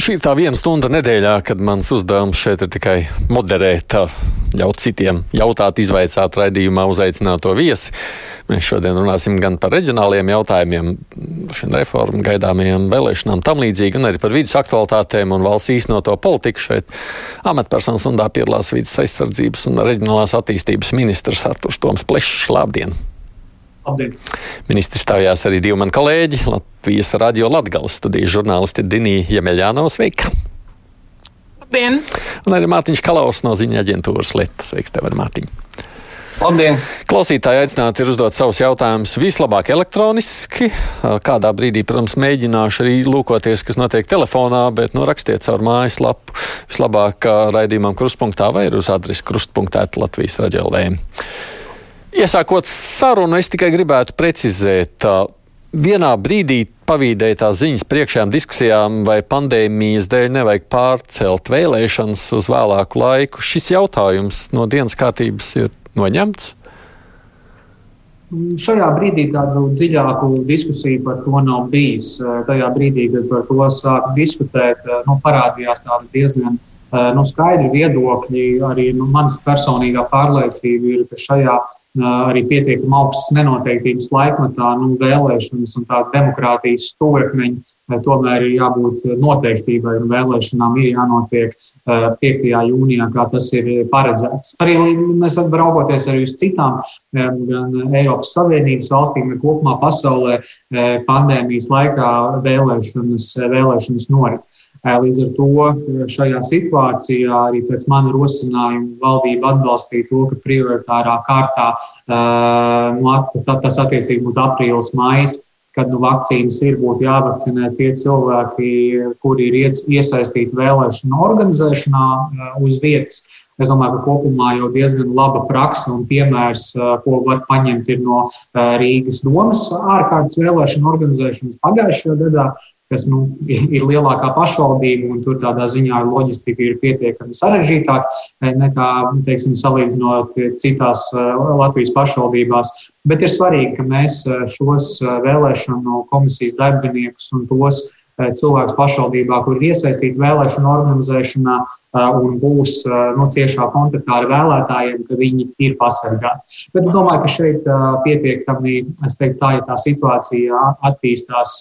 Šī ir tā viena stunda nedēļā, kad mans uzdevums šeit ir tikai moderēt, ļaut citiem jautāt, izvaicāt raidījumā uzaicināto viesi. Mēs šodien runāsim gan par reģionāliem jautājumiem, šiem reformu gaidāmajām vēlēšanām, tam līdzīgi, un arī par vidas aktualitātēm un valsts īstenoto politiku. Šeit amatpersonas stundā piedalās vidas aizsardzības un reģionālās attīstības ministrs Arturs Toms Plešs. Labdien! Labdien! Ministrs stājās arī divi mani kolēģi, Latvijas radio Latgales studijas žurnālisti Dinija Jemeļānova. Sveika! Labdien! Un arī Mārtiņš Kalaus no ziņa aģentūras Lietas. Sveiks, tev, Mārtiņ! Labdien! Klausītāji aicināti ir uzdot savus jautājumus vislabāk elektroniski. Kādā brīdī, protams, mēģināšu arī lūkoties, kas notiek telefonā, bet nu, rakstiet caur mājaslapu vislabāk raidījumam krustpunktā vai uz adresi krustpunktā Latvijas raģelvēm. Iesākot sarunu, es tikai gribētu precizēt. Vienā brīdī pavīdēja tās ziņas priekšējām diskusijām, vai pandēmijas dēļ nevajag pārcelt vēlēšanas uz vēlāku laiku. Šis jautājums no dienas kārtības ir noņemts. Šajā brīdī tādu dziļāku diskusiju par to nav bijis. Tajā brīdī, kad par to sāk diskutēt, nu, parādījās tādi diezgan nu, skaidri viedokļi. Arī nu, manas personīgā pārliecība ir, ka šajā arī pietiekami augstas nenoteiktības laikmatā, nu, vēlēšanas un tāda demokrātijas stūrakmeņa tomēr ir jābūt noteiktībai, un vēlēšanām ir jānotiek 5. jūnijā, kā tas ir paredzēts. Arī mēs raugoties arī uz citām, gan Eiropas Savienības valstīm, gan kopumā pasaulē pandēmijas laikā vēlēšanas, vēlēšanas norit. Līdz ar to šajā situācijā arī pēc mana rosinājuma valdība atbalstīja to, ka prioritārā kārtā nu, tas attiecīgi būtu aprīlis, maijs, kad nu, vakcīnas ir, būtu jāvakcinē tie cilvēki, kuri ir iesaistīti vēlēšanu organizēšanā uz vietas. Es domāju, ka kopumā jau diezgan laba praksa un piemērs, ko var paņemt, no Rīgas domas ārkārtas vēlēšanu organizēšanas pagājušajā gadā kas nu, ir lielākā pašvaldība, un tur tādā ziņā loģistika ir pietiekami sarežģītāka eh, nekā, teiksim, salīdzinot citās eh, Latvijas pašvaldībās. Bet ir svarīgi, ka mēs šos vēlēšanu komisijas darbiniekus un tos cilvēkus pašvaldībā, kur ir iesaistīti vēlēšanu organizēšanā, un būs nu, ciešā kontaktā ar vēlētājiem, ka viņi ir pasargāti. Bet es domāju, ka šeit pietiekami, es teiktu, tā, ja tā situācija attīstās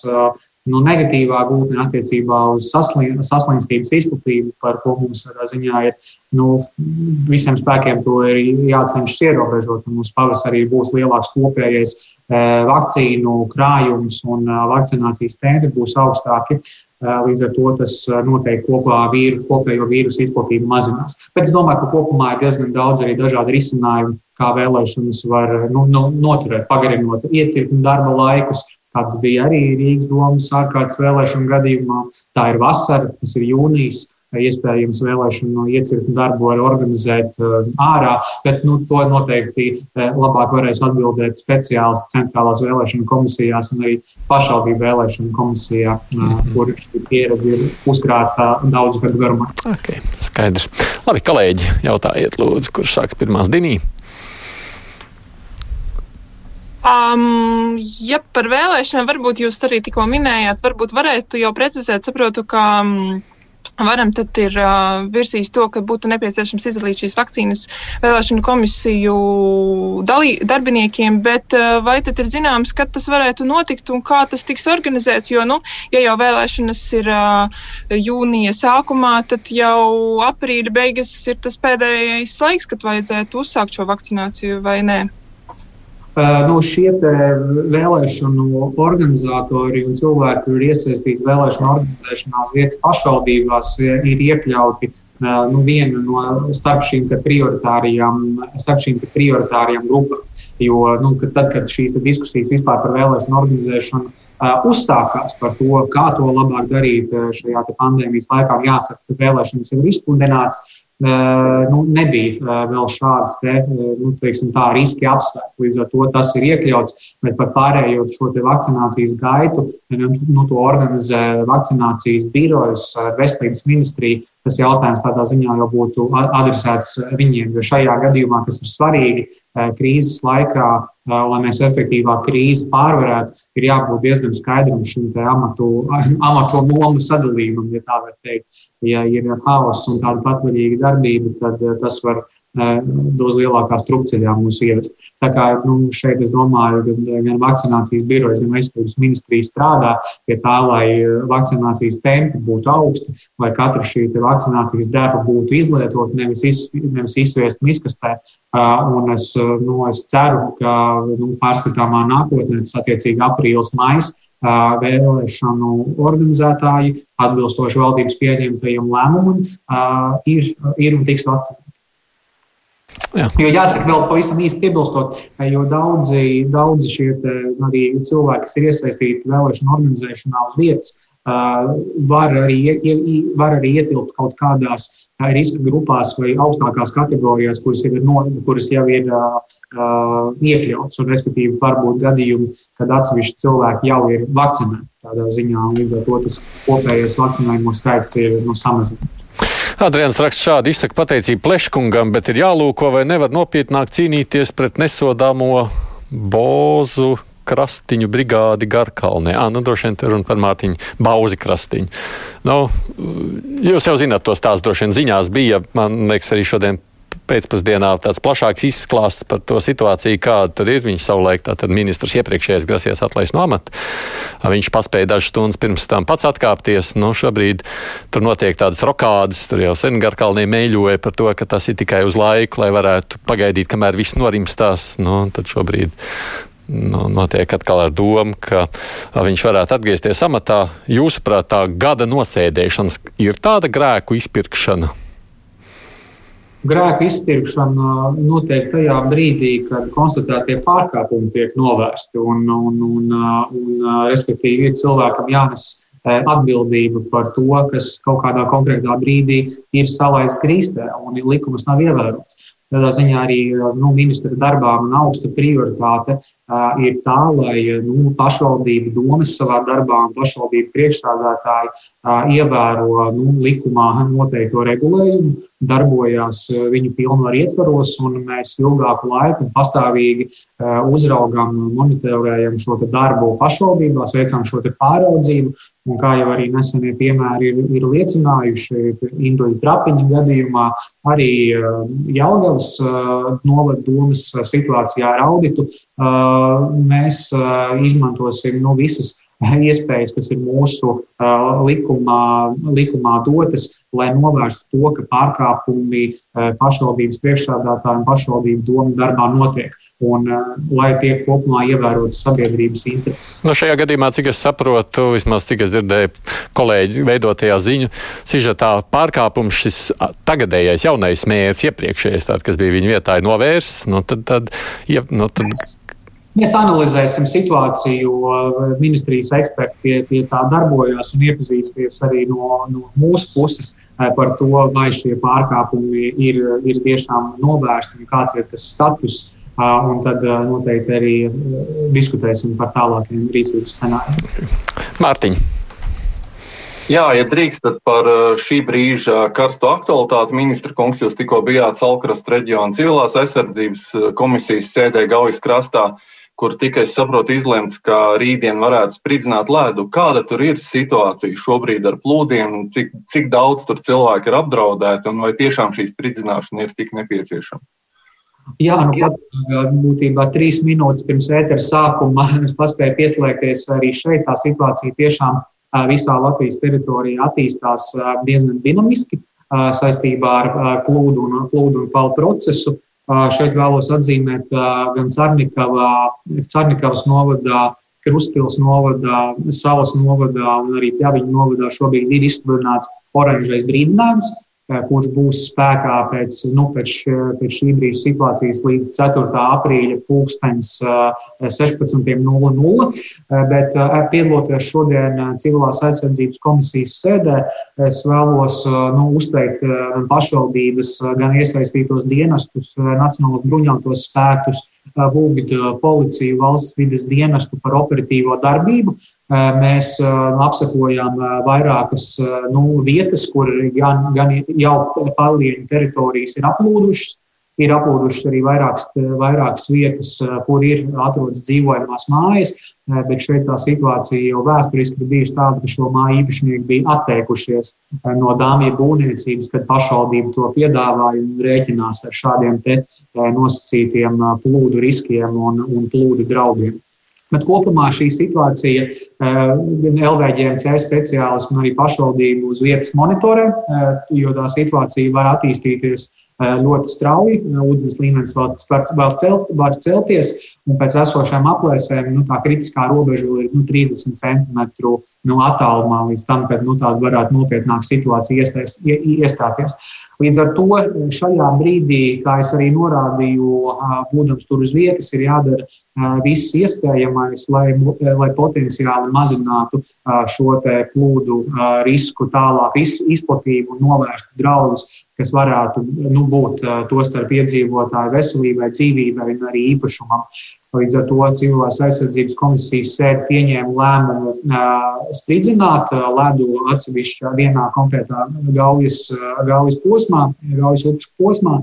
nu, negatīvā gūtne attiecībā uz saslim, saslimstības izplatību, par ko mums ziņā ir nu, visiem spēkiem to ir jācenšas ierobežot. Mums pavasarī būs lielāks kopējais e, vakcīnu krājums un e, vakcinācijas tempi būs augstāki. E, līdz ar to tas noteikti kopā vīru, kopējo vīrusu izplatību mazinās. Bet es domāju, ka kopumā ir diezgan daudz arī dažādu risinājumu, kā vēlēšanas var nu, nu, noturēt, pagarinot iecirkņu darba laikus, kāds bija arī Rīgas domas ārkārtas vēlēšanu gadījumā. Tā ir vasara, tas ir jūnijas. Iespējams, vēlēšanu iecirkņu darbu var organizēt uh, ārā, bet nu, to noteikti uh, labāk varēs atbildēt speciālisti centrālās vēlēšanu komisijās un arī pašvaldību vēlēšanu komisijā, mm -hmm. kur šī pieredze ir uzkrāta daudz gadu garumā. Okay, skaidrs. Labi, kolēģi, jautājiet, lūdzu, kurš sāks pirmās dinī? Um, ja par vēlēšanām, varbūt jūs arī tikko minējāt, varbūt varētu jau precizēt, saprotu, ka um, varam tad ir uh, virsīs to, ka būtu nepieciešams izdalīt šīs vakcīnas vēlēšanu komisiju dalī, darbiniekiem, bet uh, vai tad ir zināms, kad tas varētu notikt un kā tas tiks organizēts, jo, nu, ja jau vēlēšanas ir uh, jūnija sākumā, tad jau aprīļa beigas ir tas pēdējais laiks, kad vajadzētu uzsākt šo vakcināciju vai nē. Nu, šie vēlēšanu organizatori un cilvēki, kur ir iesaistīti vēlēšanu organizēšanā uz vietas pašvaldībās, ir iekļauti nu, viena no starp šīm prioritārajām, starp šīm prioritārajām grupām. Jo nu, kad, tad, kad šīs diskusijas vispār par vēlēšanu organizēšanu uzsākās par to, kā to labāk darīt šajā pandēmijas laikā, jāsaka, ka vēlēšanas jau ir izpludināts nu, nebija vēl šādas te, nu, teiksim, tā, riski apsvērti. Līdz ar to tas ir iekļauts, bet par pārējo šo vakcinācijas gaitu nu, to organizē vakcinācijas birojas, veselības ministrija. tas jautājums tādā ziņā jau būtu adresēts viņiem. Jo šajā gadījumā, kas ir svarīgi krīzes laikā, lai mēs efektīvāk krīzi pārvarētu, ir jābūt diezgan skaidram šim amatu, amatu lomu sadalījumam, ja tā var teikt. Ja ir haoss un tāda patvaļīga darbība, tad tas var dos lielākā strupceļā mūs ievest. Tā kā nu, šeit es domāju, ka gan vakcinācijas birojas, gan veselības ministrija strādā pie tā, lai vakcinācijas tempi būtu augsti, lai katra šī vakcinācijas deba būtu izlietota, nevis, iz, nevis izsviest miskastē. Un es, nu, es ceru, ka nu, pārskatāmā nākotnē, tas attiecīgi aprīlis, maijs, vēlēšanu organizētāji, atbilstoši valdības pieņemtajiem lēmumam, ir, ir un tiks vakcinēti. Jā. Jo jāsaka, vēl pavisam īsti piebilstot, jo daudzi, daudzi šie cilvēki, kas ir iesaistīti vēlēšanu organizēšanā uz vietas, var arī, var arī ietilpt kaut kādās riska grupās vai augstākās kategorijās, kuras, ir, no, kuras jau ir uh, iekļauts. Un, respektīvi, var būt gadījumi, kad atsevišķi cilvēki jau ir vakcinēti tādā ziņā, līdz ar to tas kopējais vakcinējumu skaits ir nu, samazināts. Adrians raksta šādi izsaka pateicību pleškungam, bet ir jālūko, vai nevar nopietnāk cīnīties pret nesodāmo bozu krastiņu brigādi Garkalnē. Ah, nu, droši vien te runa par Mārtiņu Bauzi krastiņu. Nu, jūs jau zināt tos tās droši vien ziņās bija, man liekas, arī šodien pēcpusdienā tāds plašāks izklāsts par to situāciju, kāda tur ir. Viņš savulaik, tātad ministrs iepriekšējais grasies atlaist no amata. Viņš paspēja dažas stundas pirms tam pats atkāpties. Nu, šobrīd tur notiek tādas rokādas, tur jau sen Garkalnī mēļoja par to, ka tas ir tikai uz laiku, lai varētu pagaidīt, kamēr viss norimstās. Nu, tad šobrīd nu, notiek atkal ar domu, ka viņš varētu atgriezties amatā. Jūsuprāt, tā gada nosēdēšanas ir tāda grēku izpirkšana? Grēku izpirkšana notiek tajā brīdī, kad konstatētie pārkāpumi tiek novērsti. Un, un, un, un, respektīvi, ir cilvēkam jānes atbildība par to, kas kaut kādā konkrētā brīdī ir salaists grīstē un likums nav ievērots. Tādā ziņā arī nu, ministra darbā man augsta prioritāte ir tā, lai nu, pašvaldību domas savā darbā un pašvaldību priekšstādātāji ievēro nu, likumā noteikto regulējumu, darbojās viņu pilnvaru ietvaros, un mēs ilgāku laiku pastāvīgi uzraugām, monitorējam šo darbu pašvaldībās, veicam šo pāraudzību. Un kā jau arī nesenie piemēri ir, ir liecinājuši, Induļa trapiņa gadījumā, arī Jālgavas novada domas situācijā ar auditu, mēs izmantosim no nu, visas iespējas, kas ir mūsu likumā, likumā dotas, lai novērstu to, ka pārkāpumi pašvaldības priekšsādātājiem pašvaldību domu darbā notiek un lai tiek kopumā ievērotas sabiedrības intereses. No nu, šajā gadījumā, cik es saprotu, vismaz cik es dzirdēju kolēģi veidotajā ziņu, sižetā pārkāpums šis tagadējais jaunais mērķis, iepriekšējais, tād, kas bija viņa vietā, ir novērsts, nu tad, tad, ja, nu tad Mēs analizēsim situāciju, ministrijas eksperti pie, pie tā darbojas un iepazīsties arī no, no mūsu puses eh, par to, vai šie pārkāpumi ir, ir tiešām novērsti un kāds ir tas status. Un tad eh, noteikti arī eh, diskutēsim par tālākiem rīcības scenārijiem. Mārtiņ. Jā, ja drīkst, tad par šī brīža karstu aktualitāti ministra kungs jūs tikko bijāt Salkrast reģiona civilās aizsardzības komisijas sēdē Gaujas krastā. Uh, kur tika, es saprotu, izlemts, ka rītdien varētu spridzināt ledu. Kāda tur ir situācija šobrīd ar plūdiem, cik, cik daudz tur cilvēku ir apdraudēti un vai tiešām šī spridzināšana ir tik nepieciešama? Jā, nu, pat, būtībā trīs minūtes pirms ēteras sākuma es paspēju pieslēgties arī šeit. Tā situācija tiešām visā Latvijas teritorijā attīstās diezgan dinamiski saistībā ar plūdu un, plūdu un palu procesu. Šeit vēlos atzīmēt, gan Carnikavā, Carnikavas novadā, Kruspils novadā, Salas novadā un arī Pļaviņa novadā šobrīd ir izsludināts oranžais brīdinājums kurš būs spēkā pēc, nu, pēc, pēc šī brīža situācijas līdz 4. aprīļa pulkstens 16.00. Eh, eh, bet piedaloties šodien civilās aizsardzības komisijas sēdē, es vēlos nu, uzteikt gan pašvaldības, gan iesaistītos dienestus, nacionālos bruņotos spēkus, lūgt policiju, valsts vidas dienestu par operatīvo darbību. Mēs apsekojām vairākas nu, vietas, kur gan, gan jau palieņu teritorijas ir aplūdušas, ir aplūdušas arī vairākas, vairākas vietas, kur ir atrodas dzīvojamās mājas. Bet šeit tā situācija jau vēsturiski ir bijusi tāda, ka šo māju īpašnieki bija atteikušies no dāmju būvniecības, kad pašvaldība to piedāvāja un rēķinās ar šādiem nosacītiem plūdu riskiem un, un plūdu draudiem. Bet kopumā šī situācija gan LVģNC speciālisti, gan arī pašvaldību uz vietas monitorē, jo tā situācija var attīstīties ļoti strauji. Ūdens līmenis var, var, celt, var celties, un pēc esošām aplēsēm nu, tā kritiskā robeža ir nu, 30 centimetru nu, attālumā līdz tam, kad nu, tāda varētu nopietnāka situācija iestāties. iestāties. Līdz ar to šajā brīdī, kā es arī norādīju, būdams tur uz vietas, ir jādara viss iespējamais, lai, lai potenciāli mazinātu šo plūdu risku tālāk izplatību un novērstu draudus, kas varētu nu, būt tostarp iedzīvotāju veselībai, dzīvībai un arī īpašumam. Līdz ar to civilās aizsardzības komisijas sēde pieņēma lēmumu spridzināt ledu atsevišķā vienā konkrētā gaujas, gaujas posmā, gaujas upes posmā,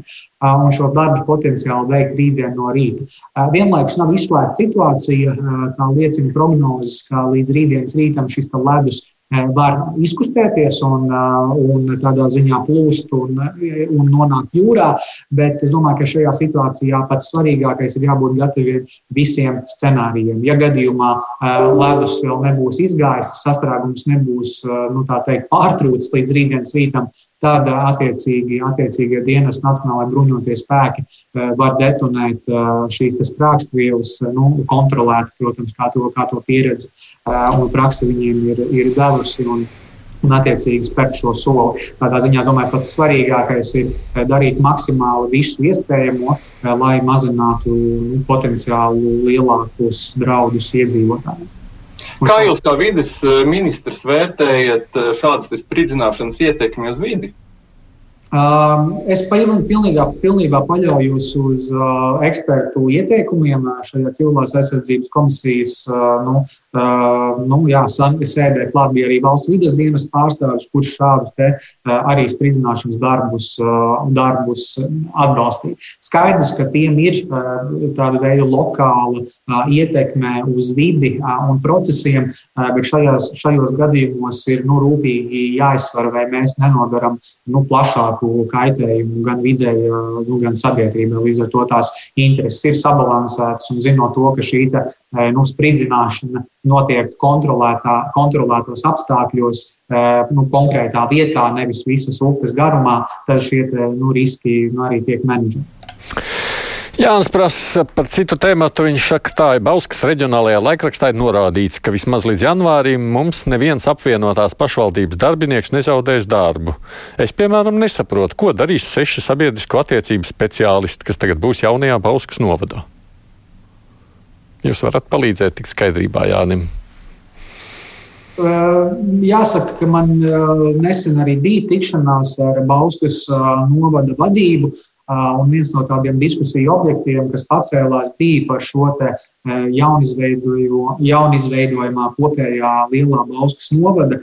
un šo darbu potenciāli veikt rītdien no rīta. Vienlaikus nav izslēgta situācija, kā liecina prognozes, ka līdz rītdienas rītam šis ledus var izkustēties un, un tādā ziņā plūst un, un nonākt jūrā. Bet es domāju, ka šajā situācijā pats svarīgākais ir jābūt gataviem visiem scenārijiem. Ja gadījumā ledus vēl nebūs izgājis, sastrēgums nebūs nu, teikt, pārtrūcis līdz rītdienas rītam, tad attiecīgi, attiecīgie dienas nacionālajie bruņotie spēki var detonēt šīs sprāgstvielas, nu, kontrolēt, protams, kā to, kā to pieredzi un praksa viņiem ir, ir devusi. Un, un attiecīgi spērt šo soli. Tādā ziņā, domāju, pats svarīgākais ir darīt maksimāli visu iespējamo, lai mazinātu nu, potenciāli lielākus draudus iedzīvotājiem. Kā jūs kā vides ministrs vērtējat šādas spridzināšanas ietekmi uz vidi? Um, es pilnībā, pilnībā paļaujos uz uh, ekspertu ieteikumiem šajā civilās aizsardzības komisijas uh, nu, uh, nu, jā, sēdē. Klāt bija arī valsts vidas dienas pārstāvis, kurš šādus te, arī spridzināšanas darbus, darbus atbalstīja. Skaidrs, ka tiem ir tāda veida lokāla ietekme uz vidi un procesiem, bet šajās, šajos gadījumos ir nu, rūpīgi jāizsver, vai mēs nenodaram nu, plašāku kaitējumu gan videi, nu, gan sabiedrībai. Līdz ar to tās intereses ir sabalansētas un zinot to, ka šī nu, spridzināšana notiek kontrolētā, kontrolētos apstākļos, nu, konkrētā vietā, nevis visas upes garumā, tad šie te, nu, riski nu, arī tiek menedžēti. Jānis prasa par citu tēmu. Viņš saka, ir Bauskas reģionālajā laikrakstā ir norādīts, ka vismaz līdz janvārim mums neviens apvienotās pašvaldības darbinieks nezaudēs darbu. Es, piemēram, nesaprotu, ko darīs seši sabiedrisko attiecību speciālisti, kas tagad būs jaunajā Bauskas novadā. Jūs varat palīdzēt tik skaidrībā Jānim. Jāsaka, ka man nesen arī bija tikšanās ar Bauskas novada vadību. Un viens no tādiem diskusiju objektiem, kas pacēlās, bija par šo jaunizveidojumā kopējā lielā Bauskas novada,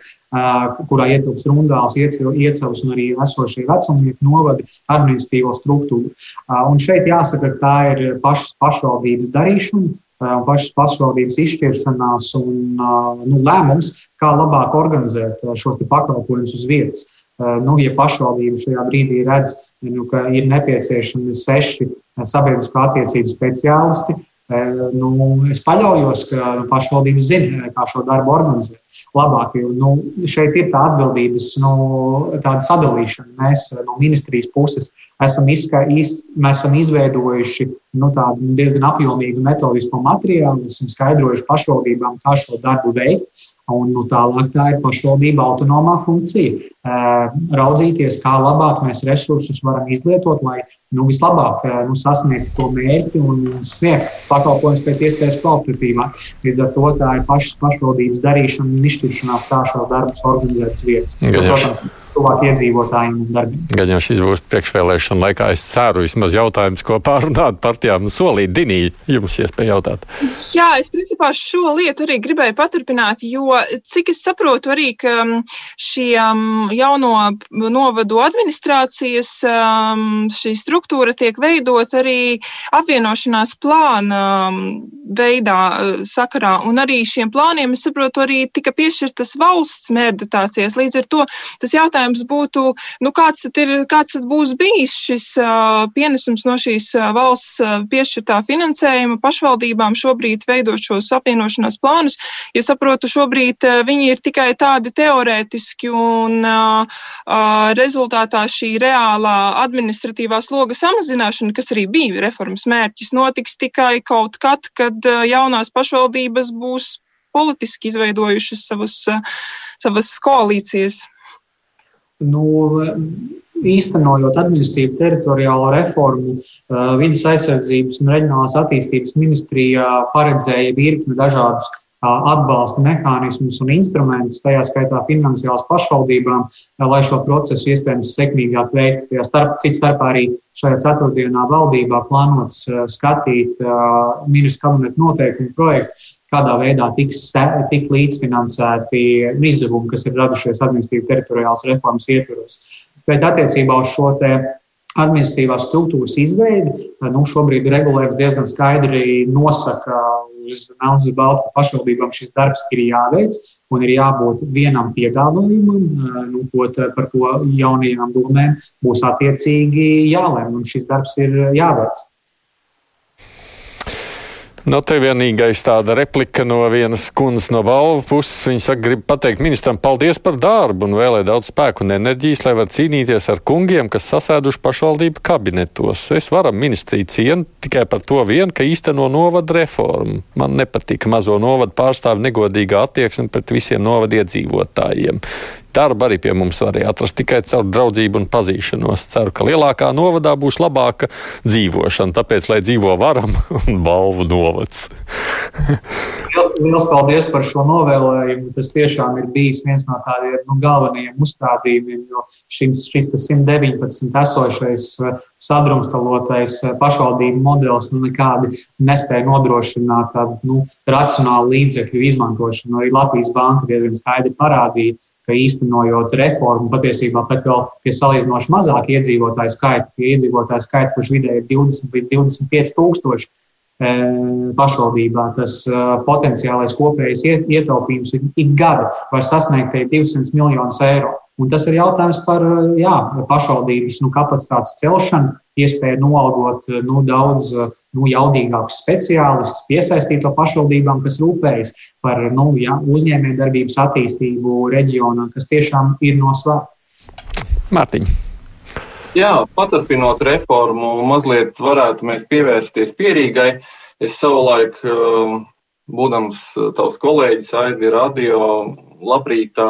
kurā ietilps Rundāls, Iecavs un arī esošie vecumnieku novadi administratīvo struktūru. Un šeit jāsaka, ka tā ir pašas pašvaldības darīšana, pašas pašvaldības izšķiršanās un nu, lēmums, kā labāk organizēt šos pakalpojumus uz vietas. Nu, ja pašvaldība šajā brīdī redz, nu, ka ir nepieciešami seši sabiedrisko attiecību speciālisti, nu, es paļaujos, ka pašvaldības zina, kā šo darbu organizēt labāk. Jo, nu, šeit ir tā atbildības nu, sadalīšana. Mēs no ministrijas puses esam, izska, iz, esam izveidojuši nu, diezgan apjomīgu metodisko materiālu, esam skaidrojuši pašvaldībām, kā šo darbu veikt. Un, nu, tālāk tā ir pašvaldība autonomā funkcija. Raudzīties, kā labāk mēs resursus varam izlietot, lai nu, vislabāk nu, sasniegt to mērķi un sniegt pakalpojumus pēc iespējas kvalitatīvāk. Līdz ar to tā ir pašas pašvaldības darīšana un izšķiršanās, kā šos darbus organizēt uz vietas. Protams, tuvāk iedzīvotājiem un darbiem. Gan jau šis būs priekšvēlēšana laikā, es ceru, vismaz jautājums, ko pārunāt partijām solīt. Dinī, jums iespēja jautāt. Jā, es principā šo lietu arī gribēju paturpināt, jo cik es saprotu arī, ka um, šie jauno novadu administrācijas um, šī struktūra tiek veidot arī apvienošanās plāna veidā uh, sakarā. Un arī šiem plāniem, es saprotu, arī tika piešķirtas valsts mērdotācijas. Līdz ar to tas jautājums būtu, nu, kāds, tad ir, kāds tad būs bijis šis uh, pienesums no šīs uh, valsts piešķirtā finansējuma pašvaldībām šobrīd veidot šos apvienošanās plānus. Ja saprotu, šobrīd viņi ir tikai tādi teorētiski un rezultātā šī reālā administratīvā sloga samazināšana, kas arī bija reformas mērķis, notiks tikai kaut kad, kad uh, jaunās pašvaldības būs politiski izveidojušas savus, savas koalīcijas. Nu, īstenojot administratīvu teritoriālo reformu, vidas aizsardzības un reģionālās attīstības ministrijā paredzēja virkni dažādus atbalsta mehānismus un instrumentus, tajā skaitā finansiālas pašvaldībām, lai šo procesu iespējams sekmīgāk veikt. Starp, cits starpā arī šajā ceturtdienā valdībā plānots skatīt ministru kabineta noteikumu projektu, kādā veidā tiks tik līdzfinansēti izdevumi, kas ir radušies administratīvas teritoriālas reformas ietvaros. Bet attiecībā uz šo administratīvās struktūras izveidi, nu, šobrīd regulējums diezgan skaidri nosaka uz melnas uz baltu, ka pašvaldībām šis darbs ir jāveic un ir jābūt vienam piedāvājumam, nu, ko, par ko jaunajām domēm būs attiecīgi jālem, un šis darbs ir jāveic. Nu, te vienīgais tāda replika no vienas kundzes no balvu puses. Viņa saka, grib pateikt ministram paldies par darbu un vēlē daudz spēku un enerģijas, lai var cīnīties ar kungiem, kas sasēduši pašvaldību kabinetos. Es varam ministriju cienu tikai par to vien, ka īsteno novadu reformu. Man nepatika mazo novadu pārstāvu negodīgā attieksme pret visiem novadu iedzīvotājiem. Darbu arī pie mums varēja atrast tikai caur draudzību un pazīšanos. Ceru, ka lielākā novadā būs labāka dzīvošana, tāpēc, lai dzīvo varam un balvu novads. liels paldies par šo novēlējumu. Tas tiešām ir bijis viens no tādiem nu, galvenajiem uzstādījumiem, jo šis, šis 119 esošais eh, sadrumstalotais eh, pašvaldību modelis nu, nekādi nespēja nodrošināt tādu nu, racionālu līdzekļu izmantošanu. Arī Latvijas banka diezgan skaidri parādīja, ka īstenojot reformu, patiesībā pat vēl pie salīdzinoši mazāk iedzīvotāju skaita, pie iedzīvotāju skaita, kurš vidēji ir 20 līdz 25 tūkstoši pašvaldībā, tas e, potenciālais kopējais ietaupījums ik gada var sasniegt 200 miljonus eiro. Un tas ir jautājums par jā, pašvaldības nu, kapacitātes celšanu, iespēju noalgot nu, daudz nu, jaudīgākus speciālistus, piesaistīt to pašvaldībām, kas rūpējas par nu, jā, uzņēmējdarbības attīstību reģionā, kas tiešām ir no svara. Mārtiņ. Jā, paturpinot reformu, mazliet varētu mēs pievērsties pierīgai. Es savulaik, būdams tavs kolēģis Aigi Radio, labrīt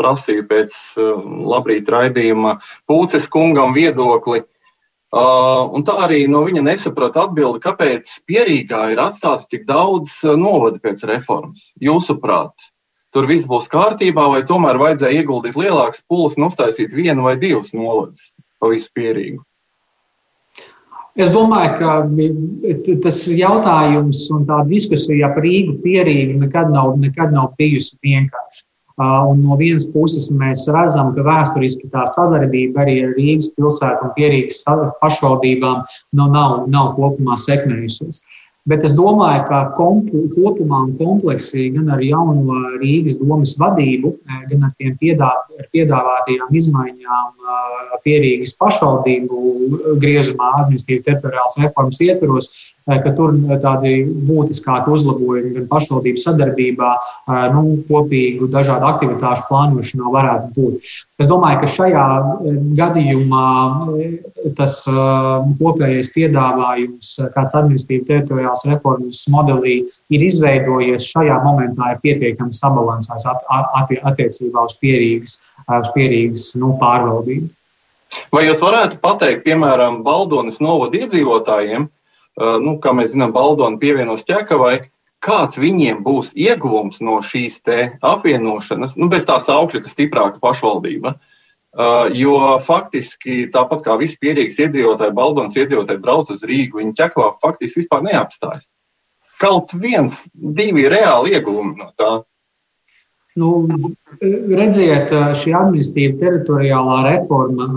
prasīju pēc labrīt raidījuma Pūces kungam viedokli. Uh, un tā arī no viņa nesaprata atbildi, kāpēc Pierīgā ir atstāts tik daudz novadu pēc reformas. Jūsuprāt, tur viss būs kārtībā, vai tomēr vajadzēja ieguldīt lielākas pūles un uztaisīt vienu vai divus novadus pa visu Pierīgu? Es domāju, ka tas jautājums un tā diskusija par Rīgu pierīgu nekad nav, nekad nav bijusi vienkārša. Un no vienas puses mēs redzam, ka vēsturiski tā sadarbība arī ar Rīgas pilsētu un pierīgas pašvaldībām nu, nav, nav kopumā sekmējusies. Bet es domāju, ka kopumā un kompleksī gan ar jauno Rīgas domas vadību, gan ar tiem piedā, ar piedāvātajām izmaiņām pierīgas pašvaldību griezumā administratīvi teritoriālas reformas ietveros, ka tur tādi būtiskāki uzlabojumi gan pašvaldību sadarbībā, nu, kopīgu dažādu aktivitāšu plānošanā varētu būt. Es domāju, ka šajā gadījumā tas kopējais piedāvājums, kāds administratīvi teritoriāls reformas modelī ir izveidojies, šajā momentā ir pietiekami sabalansēts attiecībā uz pierīgas, uz pierīgas nu, pārvaldību. Vai jūs varētu pateikt, piemēram, Baldonas novada iedzīvotājiem, nu, kā mēs zinām, Baldona pievienos ķekavai, kāds viņiem būs ieguvums no šīs apvienošanas, nu, bez tā saukļa, ka stiprāka pašvaldība? Jo faktiski tāpat kā visi pierīgas iedzīvotāji, Baldonas iedzīvotāji brauc uz Rīgu, viņi ķekavā faktiski vispār neapstājas. Kaut viens, divi reāli ieguvumi no tā. Nu, redziet, šī administratīva teritoriālā reforma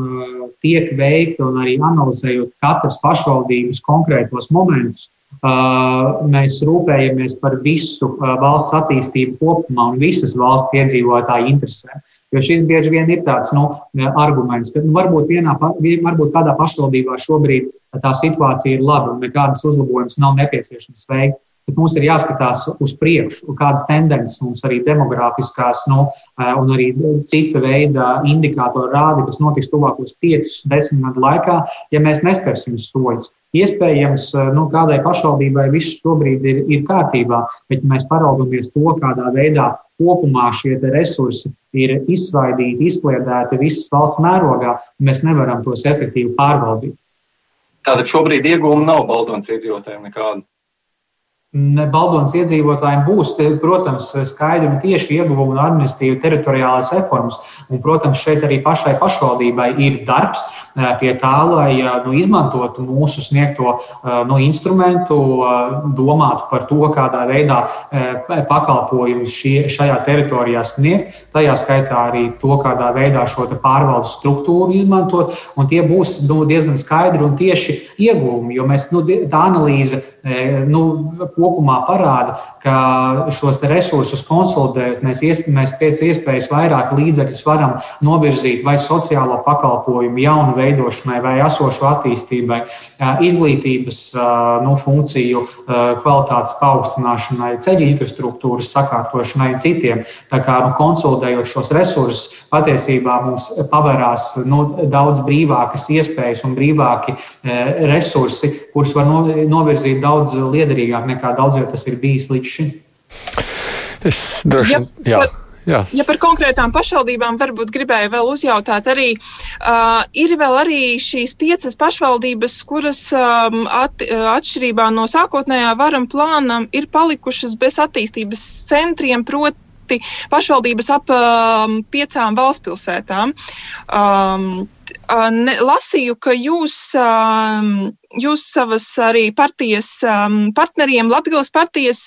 tiek veikta un arī analizējot katras pašvaldības konkrētos momentus. Mēs rūpējamies par visu valsts attīstību kopumā un visas valsts iedzīvotāju interesēm. Jo šis bieži vien ir tāds nu, arguments, ka nu, varbūt, vienā, varbūt kādā pašvaldībā šobrīd tā situācija ir laba un nekādas uzlabojumus nav nepieciešams veikt bet mums ir jāskatās uz priekšu, kādas tendences mums arī demografiskās nu, eh, un arī cita veida indikātori rāda, kas notiks tuvākos 5-10 gadu laikā, ja mēs nespērsim soļus. Iespējams, eh, nu, kādai pašvaldībai viss šobrīd ir, ir kārtībā, bet ja mēs paraugamies to, kādā veidā kopumā šie resursi ir izsvaidīti, izkliedēti visas valsts mērogā, mēs nevaram tos efektīvi pārvaldīt. Tātad šobrīd iegūma nav Baltonas iedzīvotājiem nekāda. Baldonas iedzīvotājiem būs, protams, skaidri un tieši ieguvumi no administratīvas teritoriālās reformas. Un, protams, šeit arī pašai pašvaldībai ir darbs pie tā, lai nu, izmantotu mūsu sniegto nu, instrumentu, domātu par to, kādā veidā pakalpojumus šajā teritorijā sniegt. Tajā skaitā arī to, kādā veidā šo pārvaldes struktūru izmantot. Un tie būs nu, diezgan skaidri un tieši ieguvumi, jo mēs, nu, tā analīze nu, kopumā parāda, ka šos resursus konsolidējot, mēs, iesp mēs pēc iespējas vairāk līdzekļus varam novirzīt vai sociālo pakalpojumu jaunu veidošanai vai esošu attīstībai, izglītības nu, funkciju kvalitātes paaugstināšanai, ceļu infrastruktūras sakārtošanai, citiem. Tā kā nu, konsolidējot šos resursus, patiesībā mums pavērās nu, daudz brīvākas iespējas un brīvāki resursi, kurus var novirzīt daudz liederīgāk nekā daudz jau tas ir bijis līdz šim. Es droši vien. Jā. Jā. Ja par konkrētām pašvaldībām varbūt gribēju vēl uzjautāt, arī uh, ir vēl arī šīs piecas pašvaldības, kuras um, at, atšķirībā no sākotnējā varam plānam ir palikušas bez attīstības centriem, proti pašvaldības ap um, piecām valstspilsētām. Um, ne, lasīju, ka jūs, jūs savas arī partijas partneriem, Latvijas partijas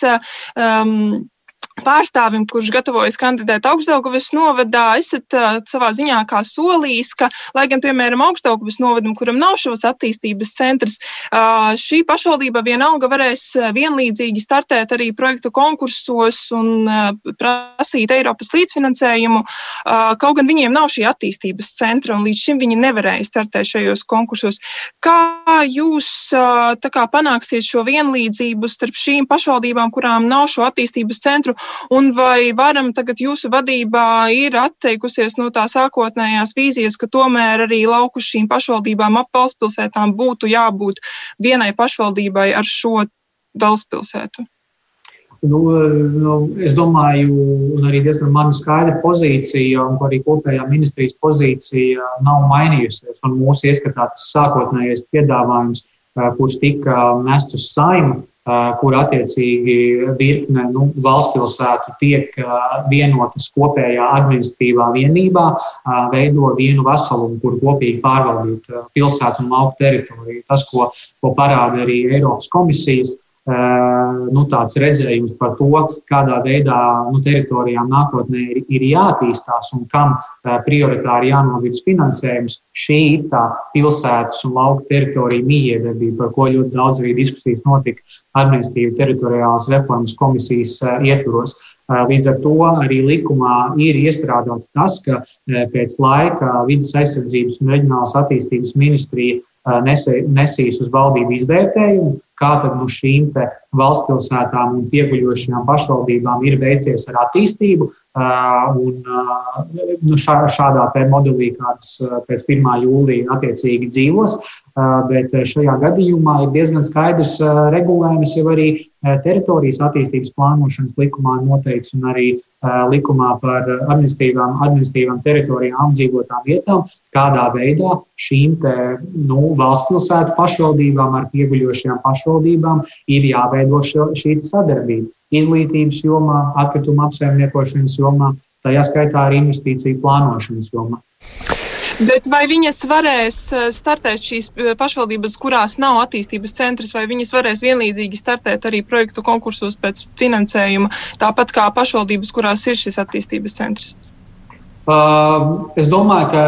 pārstāvim, kurš gatavojas kandidēt augstdaugavas novadā, esat uh, savā ziņā kā solījis, ka, lai gan, piemēram, augstdaugavas novadam, kuram nav šos attīstības centrs, uh, šī pašvaldība vienalga varēs vienlīdzīgi startēt arī projektu konkursos un uh, prasīt Eiropas līdzfinansējumu, uh, kaut gan viņiem nav šī attīstības centra un līdz šim viņi nevarēja startēt šajos konkursos. Kā jūs uh, kā, panāksiet šo vienlīdzību starp šīm pašvaldībām, kurām nav šo attīstības centru, un vai varam tagad jūsu vadībā ir atteikusies no tā sākotnējās vīzijas, ka tomēr arī lauku šīm pašvaldībām ap valstspilsētām būtu jābūt vienai pašvaldībai ar šo valstspilsētu? Nu, nu, es domāju, un arī diezgan mana skaidra pozīcija, un arī kopējā ministrijas pozīcija nav mainījusies. Mūsu ieskatā tas sākotnējais piedāvājums, kurš tika nests uz saimu, kur attiecīgi virkne nu, valstspilsētu tiek vienotas kopējā administratīvā vienībā, veido vienu veselumu, kur kopīgi pārvaldīt pilsētu un lauku teritoriju. Tas, ko, ko parāda arī Eiropas komisijas nu, tāds redzējums par to, kādā veidā nu, teritorijām nākotnē ir, ir jāattīstās un kam prioritāri jānovirz finansējums. Šī ir tā pilsētas un lauka teritorija mījiedarbība, par ko ļoti daudz arī diskusijas notika administratīvi teritoriālas reformas komisijas ietvaros. Līdz ar to arī likumā ir iestrādāts tas, ka pēc laika vidas aizsardzības un reģionālās attīstības ministrija nesīs uz valdību izvērtējumu, kā tad nu šīm valsts pilsētām un pieguļošajām pašvaldībām ir veicies ar attīstību. Un, nu, šādā modelī, kāds pēc 1. jūlija attiecīgi dzīvos, bet šajā gadījumā ir diezgan skaidrs regulējums jau arī teritorijas attīstības plānošanas likumā noteikts un arī likumā par administratīvām, administratīvām teritorijām apdzīvotām vietām, kādā veidā šīm te, nu, valsts pilsētu pašvaldībām ar pieguļošajām pašvaldībām ir jāveido šo, šī sadarbība izglītības jomā, atkrituma apsaimniekošanas jomā, tajā skaitā arī investīciju plānošanas jomā. Bet vai viņas varēs eh, startēt šīs eh, pašvaldības, kurās nav attīstības centrs, vai viņas varēs vienlīdzīgi startēt arī projektu konkursos pēc finansējuma, tāpat kā pašvaldības, kurās ir šis attīstības centrs? Uh, es domāju, ka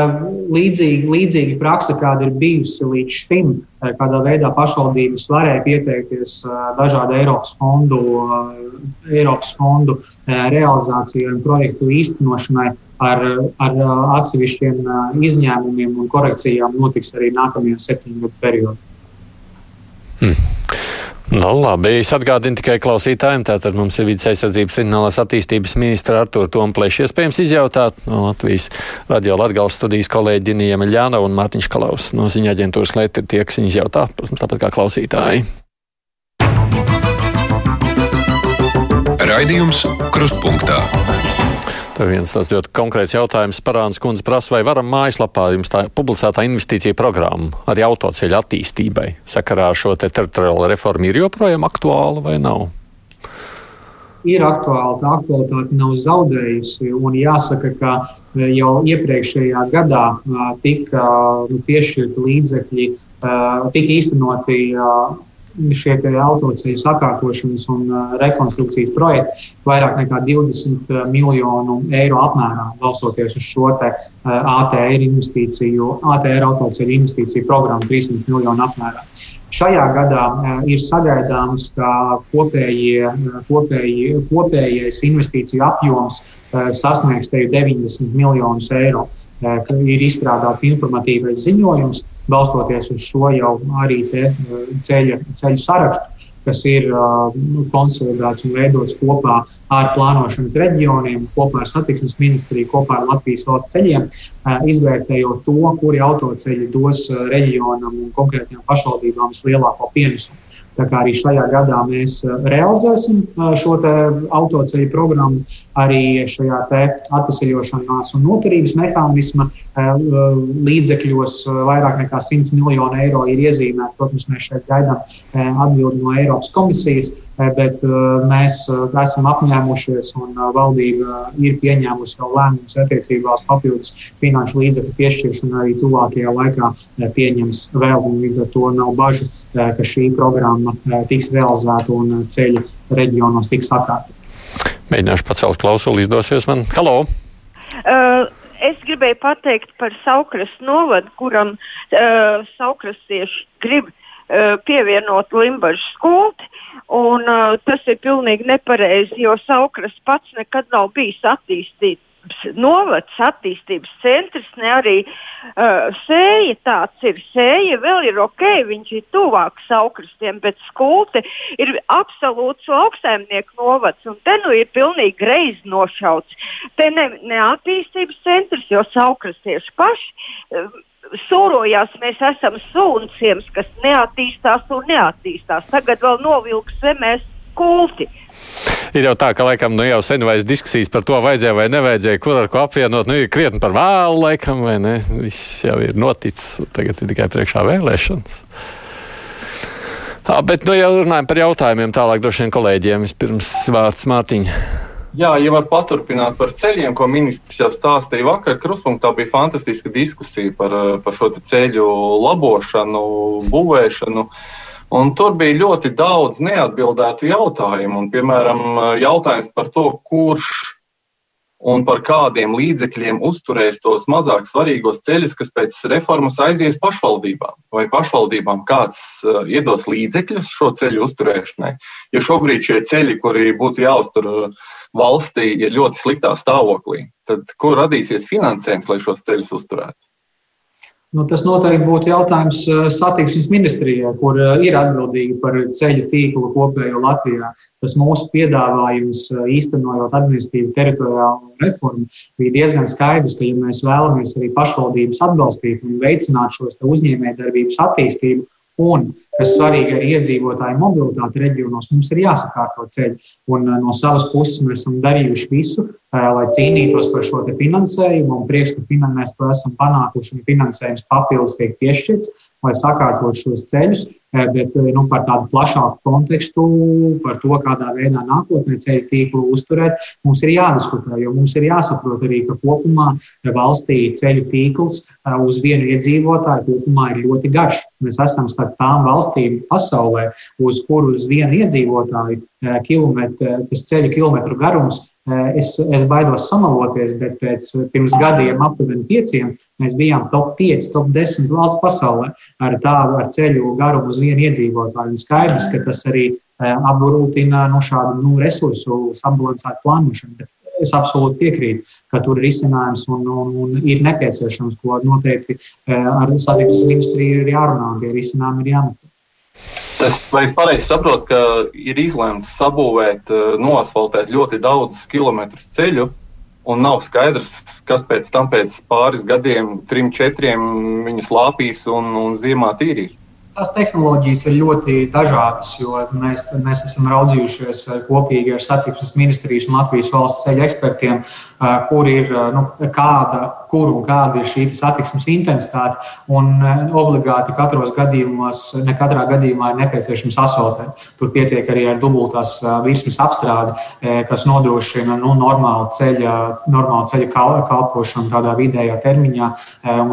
līdzīgi, līdzīgi praksa, kāda ir bijusi līdz šim, kādā veidā pašvaldības varēja pieteikties uh, dažādu Eiropas fondu, uh, Eiropas fondu realizācijai un projektu īstenošanai, ar, ar atsevišķiem izņēmumiem un korekcijām notiks arī nākamajā septiņu gadu periodā. Hmm. Nu, labi, es atgādinu tikai klausītājiem, tātad mums ir vidas aizsardzības reģionālās attīstības ministra Artur Tomplēš. Iespējams izjautāt no Latvijas radio Latgales studijas kolēģi Dinija Meļāna un Mārtiņš Kalaus no ziņā aģentūras ir tie, kas viņas jautā, tāpat kā klausītāji. Raidījums Krustpunktā. Viens tāds ļoti konkrēts jautājums. Parāns kundze prasa, vai varam mājaslapā jums tā publicētā investīcija programma arī autoceļa attīstībai sakarā ar šo te teritoriālo reformu ir joprojām aktuāla vai nav? ir aktuāla. Tā aktualitāte nav zaudējusi. Un jāsaka, ka e, jau iepriekšējā gadā e, tika nu, piešķirti līdzekļi, e, tika īstenoti šie autoceļu sakārtošanas un rekonstrukcijas projekti vairāk nekā 20 miljonu eiro apmērā, balstoties uz šo ATR investīciju, ATR autoceļu investīciju programmu 300 miljonu apmērā. Šajā gadā ir sagaidāms, ka kopējie, kopējie, kopējais investīciju apjoms sasniegs 90 miljonus eiro. Ir izstrādāts informatīvais ziņojums, balstoties uz šo jau arī ceļa, ceļu sarakstu, kas ir nu, konsolidēts un veidots kopā ar plānošanas reģioniem, kopā ar satiksmes ministriju, kopā ar Latvijas valsts ceļiem, izvērtējot to, kuri autoceļi dos reģionam un konkrētajām pašvaldībām vislielāko pienesumu. Tā kā arī šajā gadā mēs uh, realizēsim uh, šo autoceļu programmu, arī šajā atvesaļošanās un noturības mehānisma uh, līdzekļos vairāk nekā 100 miljonu eiro ir iezīmēti. Protams, mēs šeit gaidām atbildi no Eiropas komisijas. Bet mēs esam apņēmušies un valdība ir pieņēmusi jau lēmumus attiecībā uz papildus finanšu līdzekļu piešķiršanu arī tuvākajā laikā pieņems vēl. Līdz ar to nav bažu, ka šī programma tiks realizēta un ceļi reģionos tiks sakārtoti. Mēģināšu pacelt klausuli, izdosies man. Halo! Uh, es gribēju pateikt par Saukras novadu, kuram uh, saukrastieši grib uh, pievienot Limbaģu skulti. Un, uh, tas ir pilnīgi nepareizi, jo Saukras pats nekad nav bijis attīstīts. Novads attīstības centrs, ne arī uh, sēja tāds ir. Sēja vēl ir ok, viņš ir tuvāk saukrastiem, bet skulti ir absolūts lauksaimnieku novads. Un te nu ir pilnīgi greizi nošauts. Te ne, ne attīstības centrs, jo saukrastieši paši. Uh, sūrojās, mēs esam sunciems, kas neattīstās un neattīstās. Tagad vēl novilks zemēs kulti. Ir jau tā, ka laikam nu, jau sen vairs diskusijas par to vajadzēja vai nevajadzēja, kur ar ko apvienot. Nu, ir krietni par vēlu, laikam, vai ne? Viss jau ir noticis. Tagad ir tikai priekšā vēlēšanas. À, bet nu, jau runājam par jautājumiem tālāk droši vien kolēģiem. Vispirms vārds Mārtiņa. Jā, ja var paturpināt par ceļiem, ko ministrs jau stāstīja vakar, Kruspunktā bija fantastiska diskusija par, par šo ceļu labošanu, būvēšanu. Un tur bija ļoti daudz neatbildētu jautājumu. Un, piemēram, jautājums par to, kurš un par kādiem līdzekļiem uzturēs tos mazāk svarīgos ceļus, kas pēc reformas aizies pašvaldībām. Vai pašvaldībām kāds uh, iedos līdzekļus šo ceļu uzturēšanai? Jo šobrīd šie ceļi, kuri būtu jāuztur uh, valstī, ir ļoti sliktā stāvoklī. Tad kur radīsies finansējums, lai šos ceļus uzturētu? Nu, tas noteikti būtu jautājums eh, satiksmes ministrijai, kur eh, ir atbildīga par ceļu tīklu kopējo Latvijā. Tas mūsu piedāvājums, eh, īstenojot administratīvu teritoriālo reformu, bija diezgan skaidrs, ka, ja mēs vēlamies arī pašvaldības atbalstīt un veicināt šos uzņēmējdarbības attīstību, un kas svarīga arī iedzīvotāju mobilitāte reģionos, mums ir jāsakārto ceļi. Un no savas puses mēs esam darījuši visu, lai cīnītos par šo finansējumu. Un prieks, ka mēs to esam panākuši un finansējums papildus tiek piešķirts lai sakārtotu šos ceļus, eh, bet eh, nu, par tādu plašāku kontekstu, par to, kādā veidā nākotnē ceļu tīklu uzturēt, mums ir jādiskutē. Jo mums ir jāsaprot arī, ka kopumā valstī ceļu tīkls eh, uz vienu iedzīvotāju kopumā ir ļoti garš. Mēs esam starp tām valstīm pasaulē, uz kuru uz vienu iedzīvotāju kilometru, tas ceļu kilometru garums es, es baidos samaloties, bet pēc pirms gadiem, aptuveni pieciem, mēs bijām top 5, top 10 valsts pasaulē ar tādu ar ceļu garumu uz vienu iedzīvotāju. Un skaidrs, ka tas arī eh, apgrūtina nu, šādu nu, resursu sabalansētu plānošanu. Bet es absolūti piekrītu, ka tur ir izcinājums un, un, un ir nepieciešams, ko noteikti eh, ar satiksmes ministriju ir jārunā, un tie risinājumi ir jāmeklē. Es, vai es pareizi saprotu, ka ir izlemts sabūvēt, eh, noasfaltēt ļoti daudzus kilometrus ceļu, un nav skaidrs, kas pēc tam, pēc pāris gadiem, trim, četriem, viņus lāpīs un, un ziemā tīrīs? Tās tehnoloģijas ir ļoti dažādas, jo mēs, mēs esam raudzījušies kopīgi ar satiksmes ministrijas un Latvijas valsts ceļu ekspertiem, kur ir nu, kāda, kur un kāda ir šī satiksmes intensitāte. Un obligāti katros gadījumos, ne katrā gadījumā ir nepieciešams asfaltēt. Tur pietiek arī ar dubultās virsmas apstrādi, kas nodrošina nu, normālu ceļa, normālu ceļa kalpošanu tādā vidējā termiņā.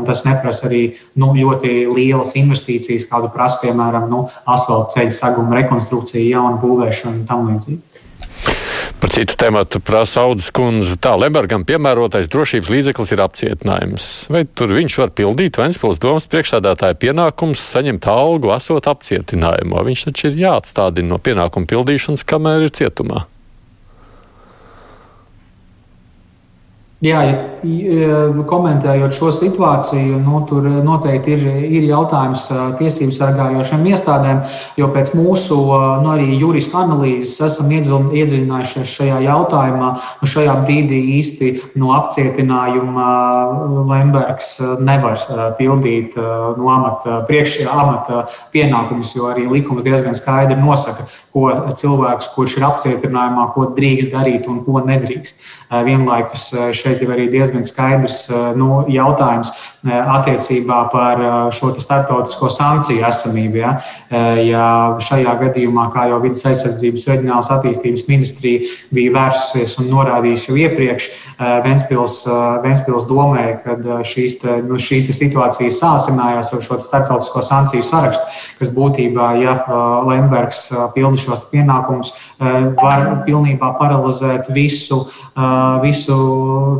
Tas neprasa arī nu, ļoti lielas investīcijas, kādu prasa, piemēram, nu, asfalta ceļa saguma rekonstrukcija, jauna būvēšana un tam līdzīgi. Par citu tēmu prasa Audas kundze. Tā Lembergam piemērotais drošības līdzeklis ir apcietinājums. Vai tur viņš var pildīt Ventspils domas priekšsādātāja pienākums saņemt algu, esot apcietinājumā? Viņš taču ir jāatstādina no pienākumu pildīšanas, kamēr ir cietumā. Jā, komentējot šo situāciju, nu, tur noteikti ir, ir jautājums tiesību sargājošiem iestādēm, jo pēc mūsu nu, arī juristu analīzes esam iedziļinājušies šajā jautājumā. Nu, šajā brīdī īsti no apcietinājuma Lembergs nevar pildīt no amata, priekšējā amata pienākumus, jo arī likums diezgan skaidri nosaka, ko cilvēks, kurš ir apcietinājumā, ko drīkst darīt un ko nedrīkst. Vienlaikus šeit šeit jau arī diezgan skaidrs nu, jautājums attiecībā par šo starptautisko sankciju esamību. Ja? ja šajā gadījumā, kā jau Vides aizsardzības reģionālās attīstības ministrija bija vērsusies un norādījusi jau iepriekš Ventspils, Ventspils domē, kad šīs, nu, šīs situācijas sāsinājās ar šo starptautisko sankciju sarakstu, kas būtībā, ja Lembergs pilda šos pienākumus, var pilnībā paralizēt visu, visu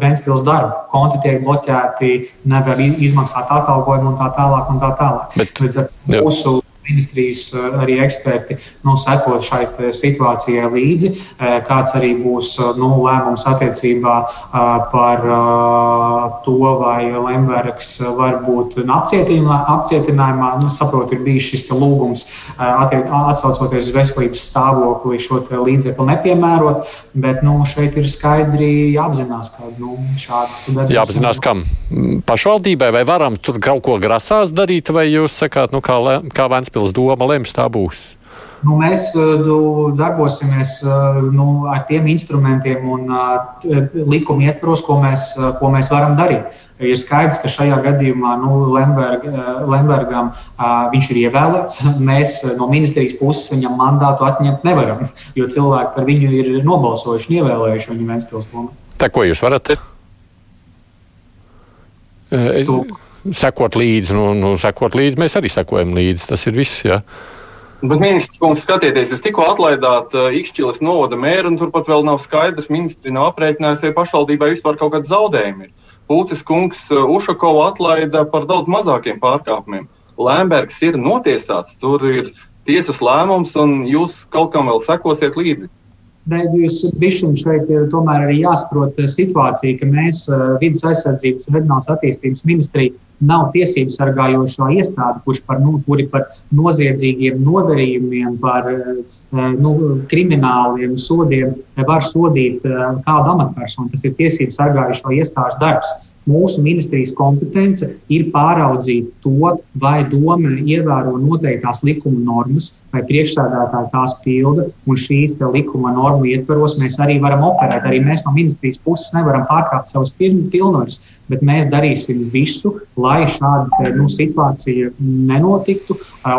Ventspils darbu. Konti tiek bloķēti, nevar izmaksāt atalgojumu un tā tālāk. Un tā tālāk. Bet, Līdz ar mūsu ministrijas eh, arī eksperti nu, sekot šai situācijai līdzi, eh, kāds arī būs eh, nu, lēmums attiecībā par to, vai Lembergs var būt apcietinājumā. Nu, saprotu, ir bijis šis lūgums atsaucoties uz veselības stāvokli šo līdzekli nepiemērot, bet nu, šeit ir skaidri jāapzinās, ka nu, šādas darbības. Jāapzinās, kam pašvaldībai vai varam tur kaut ko grasās darīt, vai jūs sakāt, nu, kā, kā Vēns Ventspils doma lems, tā būs? Nu, mēs nu, darbosimies nu, ar tiem instrumentiem un uh, likuma ietvaros, ko mēs, ko mēs varam darīt. Ir skaidrs, ka šajā gadījumā nu, Lemberg, Lembergam viņš ir ievēlēts. Mēs no ministrijas puses viņam mandātu atņemt nevaram, jo cilvēki par viņu ir nobalsojuši un ievēlējuši viņu Ventspils domā. Tā ko jūs varat? Es... Tu sekot līdzi. Nu, nu, sekot līdzi mēs arī sekojam līdzi. Tas ir viss. Ja. Bet, ministrs, kungs, skatieties, jūs tikko atlaidāt uh, Ikšķilas novada mēru, un turpat vēl nav skaidrs, ministri nav aprēķinājusi, vai pašvaldībai vispār kaut kāda zaudējuma ir. Pūcis kungs uh, Ušakovu atlaida par daudz mazākiem pārkāpumiem. Lēmbergs ir notiesāts, tur ir tiesas lēmums, un jūs kaut kam vēl sekosiet līdzi. Jūs bišķiņi šeit ir tomēr arī jāsaprot eh, situācija, ka mēs eh, vidas aizsardzības un reģionālās attīstības ministrija nav tiesību sargājošā iestāde, kurš par, nu, kuri par noziedzīgiem nodarījumiem, par eh, nu, krimināliem sodiem var sodīt kādu amatpersonu. Tas ir tiesību sargājošo iestāžu darbs. Mūsu ministrijas kompetence ir pāraudzīt to, vai doma ievēro noteiktās likuma normas, vai priekšstādātāji tās pilda, un šīs likuma normu ietvaros mēs arī varam operēt. Arī mēs no ministrijas puses nevaram pārkāpt savus pilnvaras, bet mēs darīsim visu, lai šāda nu, situācija nenotiktu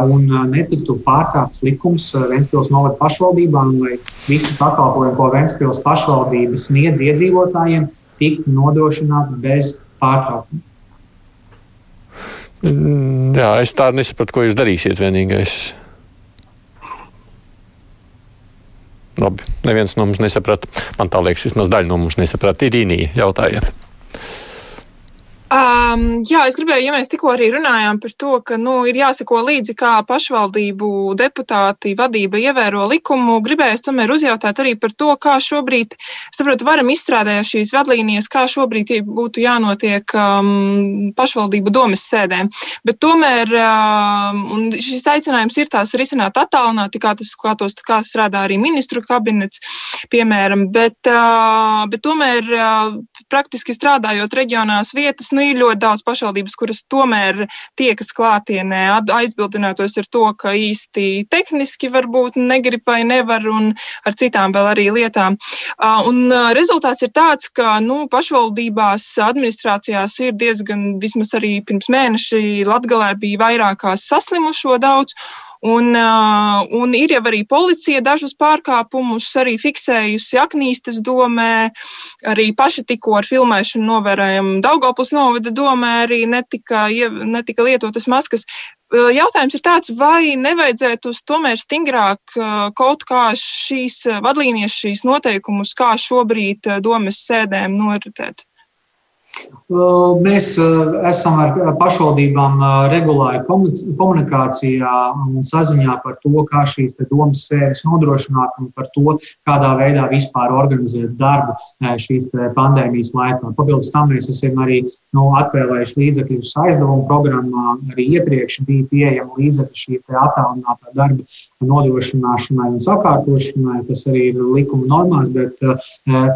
un netiktu pārkāpts likums Ventspils novada pašvaldībām, lai visi pakalpojumi, ko Ventspils pašvaldība sniedz iedzīvotājiem, tiktu nodrošināti bez pārtraukuma. Mm, jā, es tādu nesapratu, ko jūs darīsiet. Vienīgais. Labi, neviens no mums nesaprata. Man tā liekas, vismaz daļa no mums nesaprata. Ir īnija, jautājiet. Um, jā, es gribēju, ja mēs tikko arī runājām par to, ka nu, ir jāsako līdzi, kā pašvaldību deputāti vadība ievēro likumu, gribēju tomēr uzjautāt arī par to, kā šobrīd, saprotu, varam izstrādāt šīs vadlīnijas, kā šobrīd būtu jānotiek um, pašvaldību domas sēdēm. Bet tomēr um, šis aicinājums ir tās risināt attālināti, kā tas, kā tos, kā strādā arī ministru kabinets, piemēram, bet, uh, bet tomēr uh, praktiski strādājot reģionās vietas, nu, ir ļoti daudz pašvaldības, kuras tomēr tiekas klātienē, aizbildinātos ar to, ka īsti tehniski varbūt negrib vai nevar, un ar citām vēl arī lietām. Un rezultāts ir tāds, ka nu, pašvaldībās, administrācijās ir diezgan, vismaz arī pirms mēneša Latgalē bija vairākās saslimušo daudz. Un, un ir jau arī policija dažus pārkāpumus arī fiksējusi Aknīstas domē. Arī paši tikko ar filmēšanu novērojam Daugopus novada domē arī netika, netika lietotas maskas. Jautājums ir tāds, vai nevajadzētu tomēr stingrāk kaut kā šīs vadlīnijas, šīs noteikumus, kā šobrīd domas sēdēm noritēt? Mēs esam ar pašvaldībām regulāri komunikācijā un saziņā par to, kā šīs domas sēdes nodrošināt un par to, kādā veidā vispār organizēt darbu šīs pandēmijas laikā. Papildus tam mēs esam arī nu, atvēlējuši līdzekļus aizdevumu programmā. Arī iepriekš bija pieejama līdzekļi šī attālinātā darba nodrošināšanai un sakārtošanai, kas arī ir likuma normās, bet,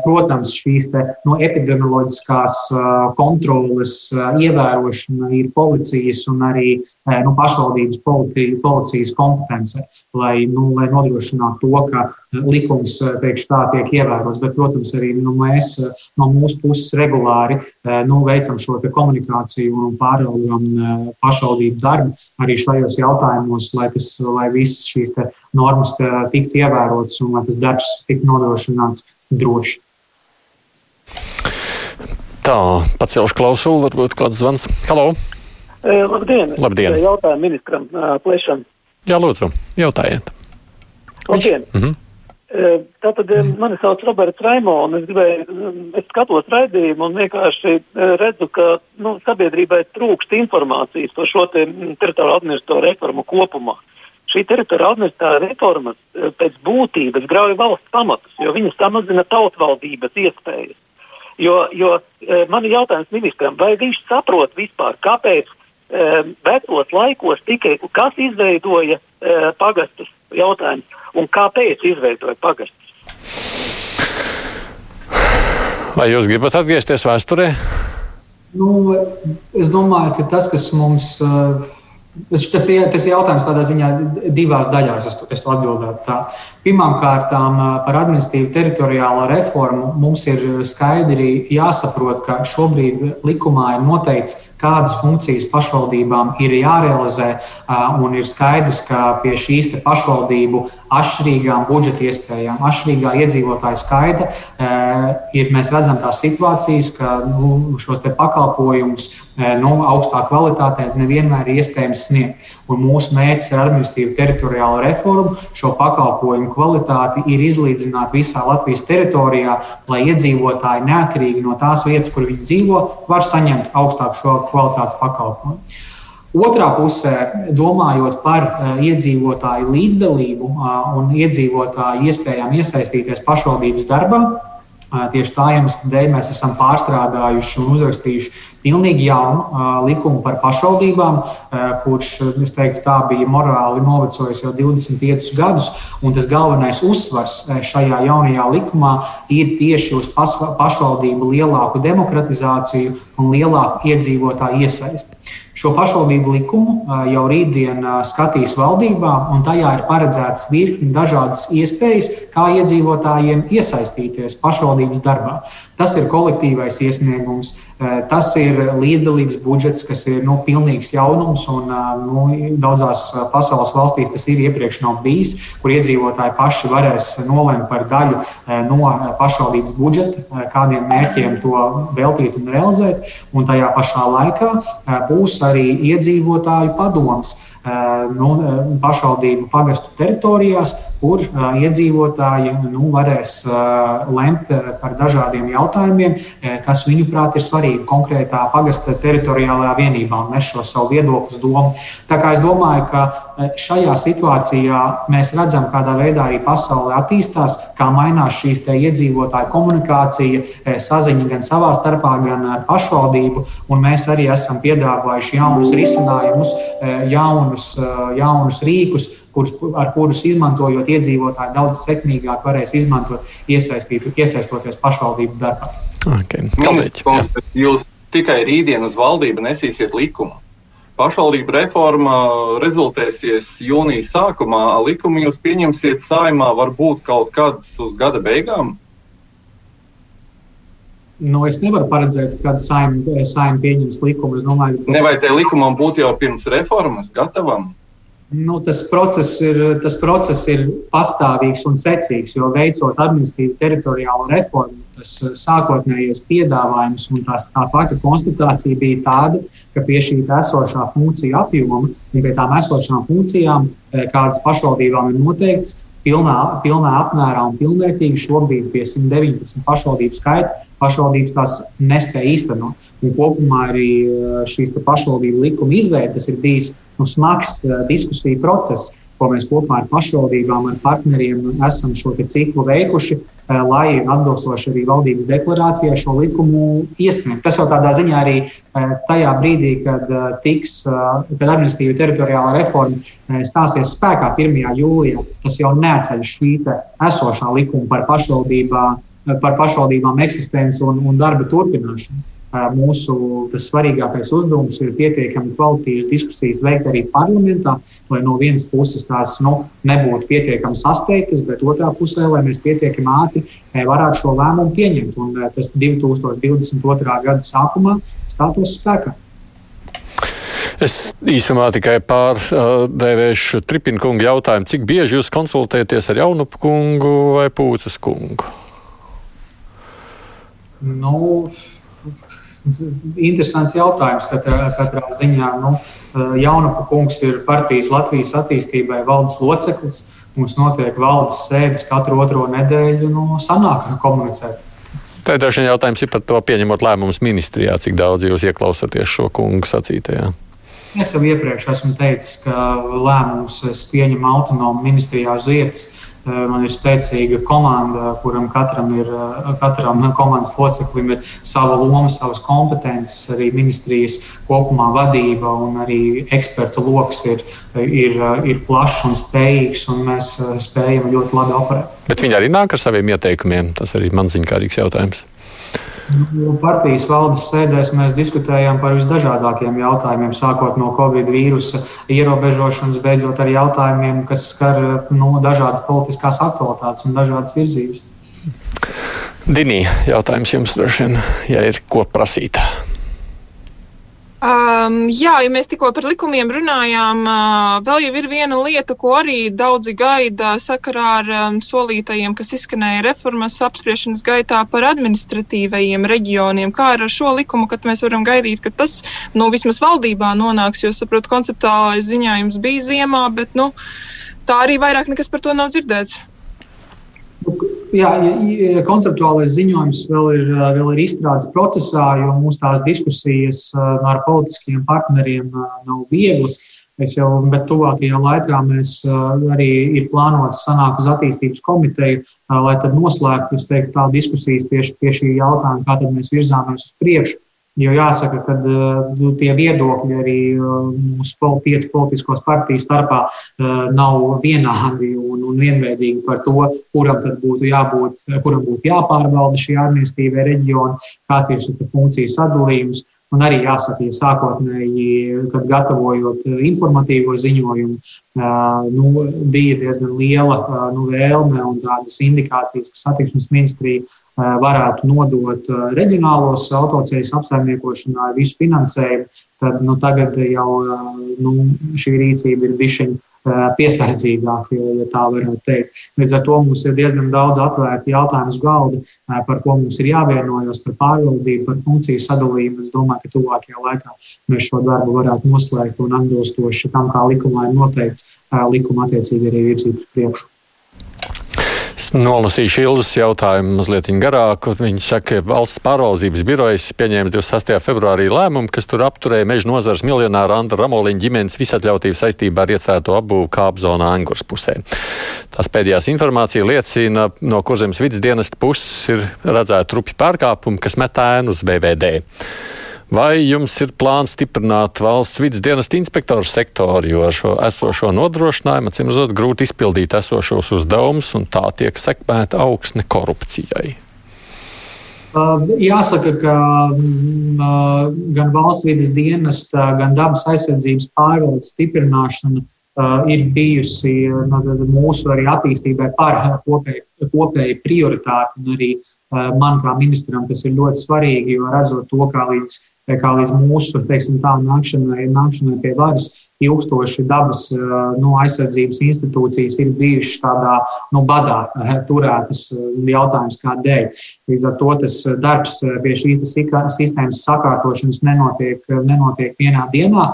protams, šīs te, no epidemioloģiskās kontroles ievērošana ir policijas un arī nu, pašvaldības policijas kompetence, lai, nu, lai nodrošinātu to, ka likums teikšu, tā tiek ievērots. Bet, protams, arī nu, mēs no mūsu puses regulāri nu, veicam šo komunikāciju un pāraugam pašvaldību darbu arī šajos jautājumos, lai, tas, lai visas šīs normas tiktu ievērotas un lai tas darbs tiktu nodrošināts droši. Tā, pacelšu klausulu, varbūt kāds zvans. Halo! Labdien! Labdien! Jautājumu ministram Plešam. Jā, lūdzu, jautājiet. Labdien! Viņš... Mm -hmm. Tātad mani sauc Roberts Raimo, un es gribēju, es skatos raidījumu un vienkārši redzu, ka nu, sabiedrībai trūkst informācijas par šo te teritoriālo administratoru reformu kopumā. Šī teritoriāla administratīvā reforma pēc būtības grauj valsts pamatus, jo viņas samazina tautvaldības iespējas. Jo, jo e, man ir jautājums ministram, vai viņš saprot vispār, kāpēc e, vecos laikos tikai kas izveidoja e, pagastus jautājums un kāpēc izveidoja pagastus? Vai jūs gribat atgriezties vēsturē? Nu, es domāju, ka tas, kas mums. Tas, tas, tas ir jautājums tādā ziņā divās daļās. Es, es to atbildētu tā. Pirmkārt, par administratīvu teritoriālo reformu mums ir skaidri jāsaprot, ka šobrīd likumā ir noteikts, kādas funkcijas pašvaldībām ir jārealizē, un ir skaidrs, ka pie šīs pašvaldību atšķirīgām budžeta iespējām, atšķirīgā iedzīvotāja skaita, ir, mēs redzam tās situācijas, ka nu, šos pakalpojumus nu, augstā kvalitātē nevienmēr ir iespējams sniegt. Un mūsu mērķis ar administratīvu teritoriālo reformu šo pakalpojumu kvalitāti ir izlīdzināt visā Latvijas teritorijā, lai iedzīvotāji neatkarīgi no tās vietas, kur viņi dzīvo, var saņemt augstākas kvalitātes pakalpojumu. Otrā pusē, domājot par uh, iedzīvotāju līdzdalību uh, un iedzīvotāju iespējām iesaistīties pašvaldības darbā, uh, tieši tā iemesla dēļ mēs esam pārstrādājuši un uzrakstījuši pilnīgi jaunu uh, likumu par pašvaldībām, uh, kurš, es teiktu, tā bija morāli novecojis jau 25 gadus. Tas galvenais uzsvars šajā jaunajā likumā ir tieši uz pašvaldību lielāku demokratizāciju un lielāku iedzīvotāju iesaisti. Šo pašvaldību likumu jau rītdien skatīs valdībā, un tajā ir paredzēts virkni dažādas iespējas, kā iedzīvotājiem iesaistīties pašvaldības darbā. Tas ir kolektīvais iesniegums, tas ir līdzdalības budžets, kas ir nu, pilnīgs jaunums. Un, nu, daudzās pasaules valstīs tas ir iepriekš nav bijis, kur iedzīvotāji paši varēs nolemt par daļu no pašvaldības budžeta, kādiem mērķiem to veltīt un realizēt. Un tajā pašā laikā būs arī iedzīvotāju padoms nu, pašvaldību pagastu teritorijās, kur iedzīvotāji nu, varēs lemt par dažādiem jautājumiem, kas viņuprāt ir svarīgi konkrētā pagasta teritoriālajā vienībā un nes šo savu viedokli, domu. Tā kā es domāju, ka šajā situācijā mēs redzam, kādā veidā arī pasaule attīstās, kā mainās šīs iedzīvotāju komunikācija, saziņa gan savā starpā, gan ar pašvaldību. Mēs arī esam piedāvājuši jaunus risinājumus, jaunus, jaunus rīkus, kurus, ar kurus izmantojot iedzīvotāji daudz sekmīgāk varēs izmantot, iesaistoties pašvaldību darbā. Okay. Ministrs, jūs tikai rītdien uz valdību nesīsiet likumu. Pašvaldību reforma rezultēsies jūnijas sākumā. Likumu jūs pieņemsiet saimā varbūt kaut kāds uz gada beigām? Nu, es nevaru paredzēt, kad saimnieks saim pieņems likumu. Es domāju, ka tas... Nevajadzēja likumam būt jau pirms reformas gatavam. Nu, tas, process ir, tas process ir pastāvīgs un secīgs, jo veicot administratīvu teritoriālo reformu, tas eh, sākotnējais piedāvājums un tās, tā pati konstatācija bija tāda, ka pie šī esošā funkcija apjoma un pie tām esošām funkcijām, eh, kādas pašvaldībām ir noteiktas, pilnā, pilnā apmērā un pilnvērtīgi šobrīd pie 119 pašvaldību skaita pašvaldības tās nespēja īstenot. Un kopumā arī eh, šīs pašvaldību likuma izveidas ir bijis nu, smags uh, diskusiju process, ko mēs kopā ar pašvaldībām, ar partneriem esam šo ciklu veikuši, uh, lai atbilstoši arī valdības deklarācijai šo likumu iesniegtu. Tas jau tādā ziņā arī uh, tajā brīdī, kad tiks, kad administratīva teritoriālā reforma stāsies spēkā 1. jūlijā, tas jau neatceļ šī esošā likuma par pašvaldībām par pašvaldībām eksistenci un, un darba turpināšanu mūsu svarīgākais uzdevums ir pietiekami kvalitīvas diskusijas veikt arī parlamentā, lai no vienas puses tās nu, nebūtu pietiekami sasteigtas, bet otrā pusē, lai mēs pietiekami ātri varētu šo lēmumu pieņemt. Un tas 2022. gada sākumā stātos spēkā. Es īsumā tikai pārdēvēšu Tripina kungu jautājumu, cik bieži jūs konsultēties ar Jaunu kungu vai Pūces kungu? Nu, Interesants jautājums katrā, katrā ziņā. Nu, Jaunapa kungs ir partijas Latvijas attīstībai valdes loceklis. Mums notiek valdes sēdes katru otro nedēļu, nu, sanāk komunicēt. Tā ir dažs jautājums par to, pieņemot lēmumus ministrijā, cik daudz jūs ieklausāties šo kungu sacītajā. Es jau iepriekš esmu teicis, ka lēmumus es pieņemu autonomu ministrijā uz vietas. Eh, man ir spēcīga komanda, kuram katram ir eh, katram komandas loceklim ir sava loma, savas kompetences, arī ministrijas kopumā vadība un arī ekspertu lokus ir, ir, ir plašs un spējīgs, un mēs eh, spējam ļoti labi operēt. Bet viņi arī nāk ar saviem ieteikumiem. Tas arī man ziņkārīgs jautājums. Partijas valdes sēdēs mēs diskutējām par visdažādākiem jautājumiem, sākot no Covid vīrusa ierobežošanas, beidzot ar jautājumiem, kas skar nu, dažādas politiskās aktualitātes un dažādas virzības. Dinī, jautājums jums droši vien, ja ir ko prasīt. Um, jā, ja mēs tikko par likumiem runājām, uh, vēl jau ir viena lieta, ko arī daudzi gaida sakarā ar um, solītajiem, kas izskanēja reformas apspriešanas gaitā par administratīvajiem reģioniem. Kā ar šo likumu, kad mēs varam gaidīt, ka tas nu, vismaz valdībā nonāks, jo saprotu, konceptuālais ziņā jums bija ziemā, bet nu, tā arī vairāk nekas par to nav dzirdēts. Jā, konceptuālais ziņojums vēl ir, vēl ir izstrādes procesā, jo mūsu tās diskusijas ar politiskiem partneriem nav vieglas. Es jau, bet tuvākajā laikā mēs arī ir plānots sanākt uz attīstības komiteju, lai tad noslēgtu teiktu, tā diskusijas tieši pie šī jautājuma, kā mēs virzāmies uz priekšu. Jo jāsaka, ka uh, tie viedokļi arī uh, mūsu piecu politiskos partiju starpā uh, nav vienādi un, un vienveidīgi par to, kuram tad būtu jābūt, kuram būtu jāpārvalda šī administratīvā reģiona, kāds ir šis funkciju sadalījums. Un arī jāsaka, ja sākotnēji, kad gatavojot informatīvo ziņojumu, nu, bija diezgan liela nu, vēlme un tādas indikācijas, ka satiksmes ministrija varētu nodot reģionālos autoceļus apsaimniekošanai visu finansējumu, tad nu, tagad jau nu, šī rīcība ir bijusi piesardzīgāk, ja tā varētu teikt. Līdz ar to mums ir diezgan daudz atvērtu jautājumu uz galda, par ko mums ir jāvienojas, par pārvaldību, par funkciju sadalījumu. Es domāju, ka tuvākajā laikā mēs šo darbu varētu noslēgt un atbilstoši tam, kā likumā ir noteikts, likuma attiecīgi arī virzīt uz priekšu. Nolasīšu Ilzas jautājumu mazliet garāku. Viņa saka, ka valsts pārvaldības birojas pieņēma 26. februārī lēmumu, kas tur apturēja meža nozares miljonāru Andra Ramoliņa ģimenes visatļautību saistībā ar iecerēto apbūvu kāpzonā Angurs pusē. Tās pēdējās informācija liecina, no kurzemes vidas dienesta puses ir redzēta rupi pārkāpumi, kas met ēnu uz BVD. Vai jums ir plāns stiprināt valsts vidas dienas inspektoru sektoru, jo ar šo esošo nodrošinājumu, acīm redzot, grūti izpildīt esošos uzdevumus, un tā tiek sekmēta augsne korupcijai? Jāsaka, ka gan valsts vidas dienesta, gan dabas aizsardzības pārvaldes stiprināšana ir bijusi mūsu arī attīstībai par kopēju, kopēju prioritāti. Un arī man kā ministram tas ir ļoti svarīgi, jo redzot to, kā līdz kā līdz mūsu teiksim, tā, nākšanai, nākšanai pie varas ilgstoši dabas nu, aizsardzības institūcijas ir bijušas tādā nu, badā turētas jautājums, kādēļ. Līdz ar to tas darbs pie šīs sistēmas sakārtošanas nenotiek, nenotiek vienā dienā.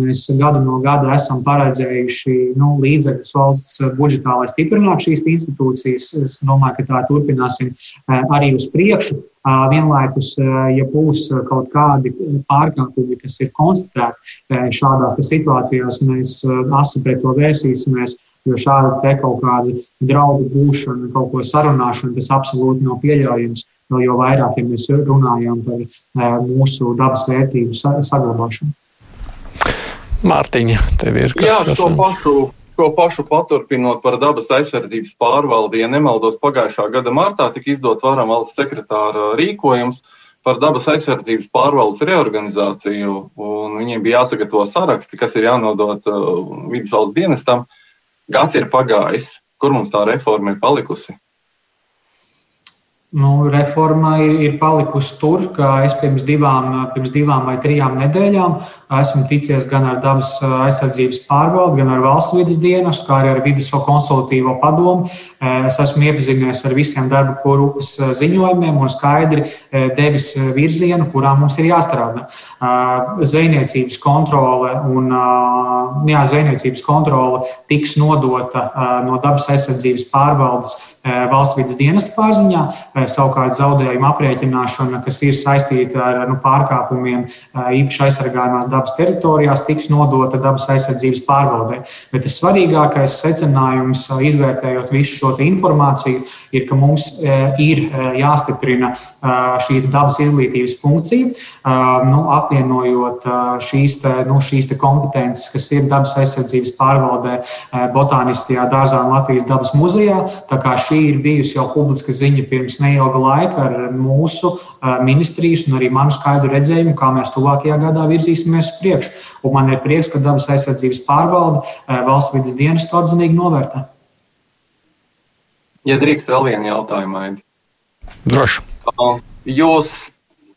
Mēs gadu no gada esam paredzējuši nu, līdzekļus valsts budžetā, lai stiprinātu šīs institūcijas. Es domāju, ka tā turpināsim arī uz priekšu. Vienlaikus, ja būs kaut kādi pārkāpumi, kas ir konstatēti šādās situācijās, mēs asi pret to vērsīsimies. Jo šāda te kaut kāda draudu būšana, kaut ko sarunāšana, tas absolūti nav pieļaujams. Vēl jo vairāk, ja mēs runājam par mūsu dabas vērtību saglabāšanu. Mārtiņa, tev ir kas tāds? Jā, šo pašu Šo pašu paturpinot par dabas aizsardzības pārvaldi, ja nemaldos, pagājušā gada martā tika izdots varam valsts sekretāra rīkojums par dabas aizsardzības pārvaldes reorganizāciju. Viņiem bija jāsagatavo saraksti, kas ir jānodot uh, vidus valsts dienestam. Gads ir pagājis, kur mums tā reforma ir palikusi. Nu, reforma ir, ir palikusi tur, kā es pirms divām, pirms divām vai trijām nedēļām esmu ticies gan ar dabas aizsardzības pārvaldi, gan ar valsts vidas dienestu, kā arī ar vidas konsultatīvo padomu. Es esmu iepazinies ar visiem darba grupas ziņojumiem un skaidri devis virzienu, kurā mums ir jāstrādā. Zvejniecības kontrole un jā, zvejniecības kontrole tiks nodota no dabas aizsardzības pārvaldes valsts vidas dienesta pārziņā. Savukārt zaudējuma aprēķināšana, kas ir saistīta ar nu, pārkāpumiem īpaši aizsargājumās dabas teritorijās, tiks nodota dabas aizsardzības pārvaldē. Bet tas svarīgākais secinājums, izvērtējot visu šo informāciju, ir, ka mums ir jāstiprina šī dabas izglītības funkcija, nu, apvienojot šīs, te, nu, šīs te kompetences, kas ir dabas aizsardzības pārvaldē, botāniskajā dārzā un Latvijas dabas muzejā šī ir bijusi jau publiska ziņa pirms neilga laika ar mūsu ministrijas un arī manu skaidru redzējumu, kā mēs tuvākajā gadā virzīsimies uz priekšu. Un man ir prieks, ka dabas aizsardzības pārvalde valsts vidas dienas to atzinīgi novērtē. Ja drīkst vēl vienu jautājumu, Aidi. Droši. Jūs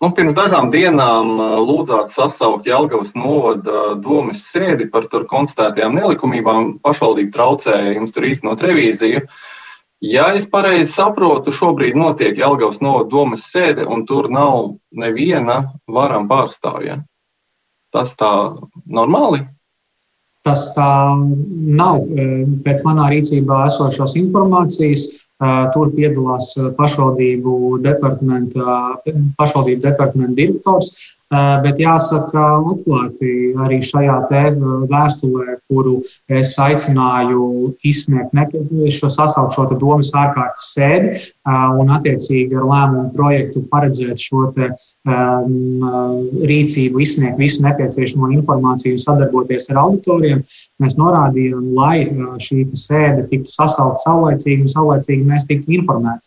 nu, pirms dažām dienām lūdzāt sasaukt Jelgavas novada domas sēdi par tur konstatētajām nelikumībām. Pašvaldība traucēja jums tur īstenot revīziju. Uh, Ja es pareizi saprotu, šobrīd notiek Jālgavas novada domas sēde, un tur nav neviena varam pārstāvja. Tas tā normāli? Tas tā nav. Pēc manā rīcībā esošās informācijas tur piedalās pašvaldību departamenta, pašvaldību departamenta direktors Bet jāsaka, atklāti arī šajā vēstulē, kuru es aicināju izsniegt šo sasaukt šo domas ārkārtas sēdi un attiecīgi ar lēmumu projektu paredzēt šo te, um, rīcību, izsniegt visu nepieciešamo informāciju un sadarboties ar auditoriem. Mēs norādījām, lai šī sēde tiktu sasaukt saulēcīgi un saulēcīgi mēs tiktu informēti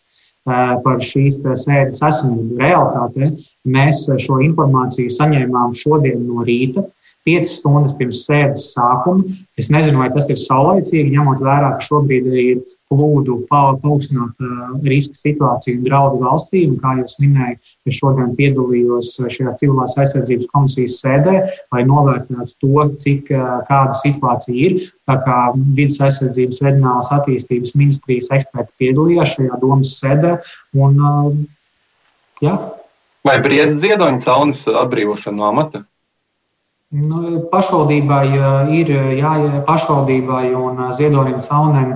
par šīs sēdes esamību. Realtātē mēs šo informāciju saņēmām šodien no rīta. 5 stundas pirms sēdes sākuma. Es nezinu, vai tas ir saulaicīgi, ņemot vērā, ka šobrīd ir plūdu paaugstināt riska situāciju un draudu valstī. Un, kā jau minēju, es šodien piedalījos šajā civilās aizsardzības komisijas sēdē, lai novērtētu to, cik kāda situācija ir. Tā kā vidas aizsardzības reģionālās attīstības ministrijas eksperti piedalījās šajā domas sēdē. Un, jā. Vai briest ziedoņa caunas atbrīvošana no amata? Nu, pašvaldībai ir jāiet, pašvaldībai un ziedonim caunēm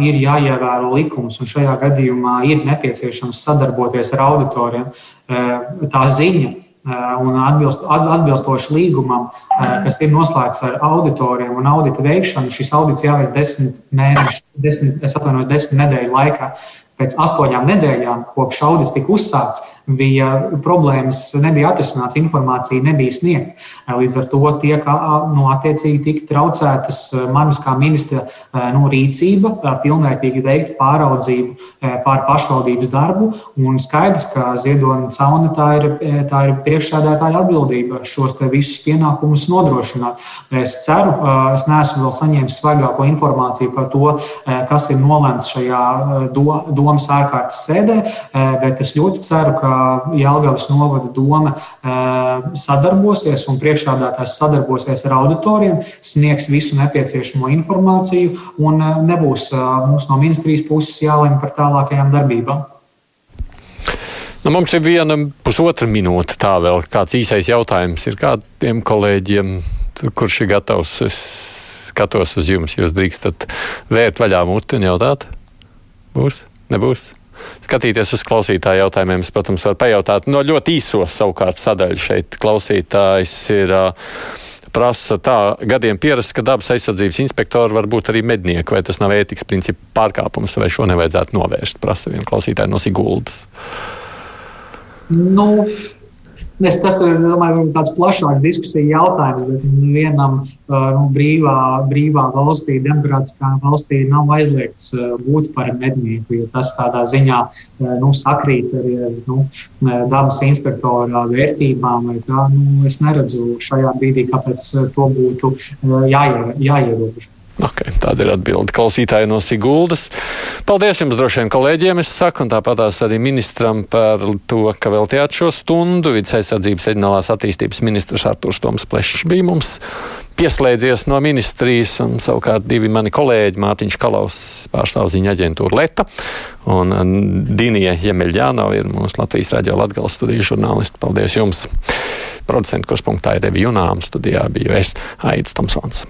ir jāievēro likums, un šajā gadījumā ir nepieciešams sadarboties ar auditoriem. Tā ziņa un atbilst, atbilstoši līgumam, kas ir noslēgts ar auditoriem un audita veikšanu, šis audits jāveic desmit mēnešu, desmit, es atvainojos, desmit nedēļu laikā. Pēc astoņām nedēļām, kopš audits tika uzsākts, bija problēmas, nebija atrisināts, informācija nebija sniegta. Līdz ar to tiek nu, attiecīgi tika traucētas manas kā ministra nu, rīcība, pilnvērtīgi veikt pāraudzību pār pašvaldības darbu. Un skaidrs, ka Ziedonis Cauna tā ir, tā ir priekšsēdētāja atbildība šos visus pienākumus nodrošināt. Es ceru, es neesmu vēl saņēmis svaigāko informāciju par to, kas ir nolemts šajā do, domas ārkārtas sēdē, bet es ļoti ceru, ka Jālgavas novada doma sadarbosies un priekšādātājs sadarbosies ar auditoriem, sniegs visu nepieciešamo informāciju un nebūs mums no ministrijas puses jālemj par tālākajām darbībām. Nu, mums ir viena pusotra minūte. Tā vēl kāds īsais jautājums ir kādiem kolēģiem, kurš ir gatavs. Es skatos uz jums, jūs drīkstat vērt vaļā muti un jautāt. Būs? Nebūs? Skatīties uz klausītāju jautājumiem. Es, protams, varu pajautāt no ļoti īso savukārt sadaļu šeit. Klausītājs ir. Prasa tā gadiem pierast, ka dabas aizsardzības inspektori var būt arī mednieki, vai tas nav ētikas principu pārkāpums, vai šo nevajadzētu novērst, prasa viena klausītāja no Siguldas. Nu, Es, tas ir domāju, tāds plašāks diskusija jautājums, bet vienam nu, brīvā, brīvā valstī, demokrātiskā valstī nav aizliegts būt par mednieku, jo tas tādā ziņā nu, sakrīt arī ar nu, dabas inspektora vērtībām. Kā, nu, es neredzu šajā brīdī, kāpēc to būtu jāierobežo. Okay, tāda ir atbilde klausītāja no Siguldas. Paldies jums, droši vien, kolēģiem. Es saku, un tāpat arī ministram par to, ka veltījāt šo stundu. Vides aizsardzības reģionālās attīstības ministrs Artūrs Toms Plešs bija mums pieslēdzies no ministrijas, un savukārt divi mani kolēģi, Mārtiņš Kalaus, pārstāvziņa aģentūra Leta, un Dīnija Jemeļģānova ir mūsu Latvijas radio latgales studiju žurnālisti. Paldies jums! Producentu kurspunktā ir Devi Junām, studijā biju es Aits Tomsons.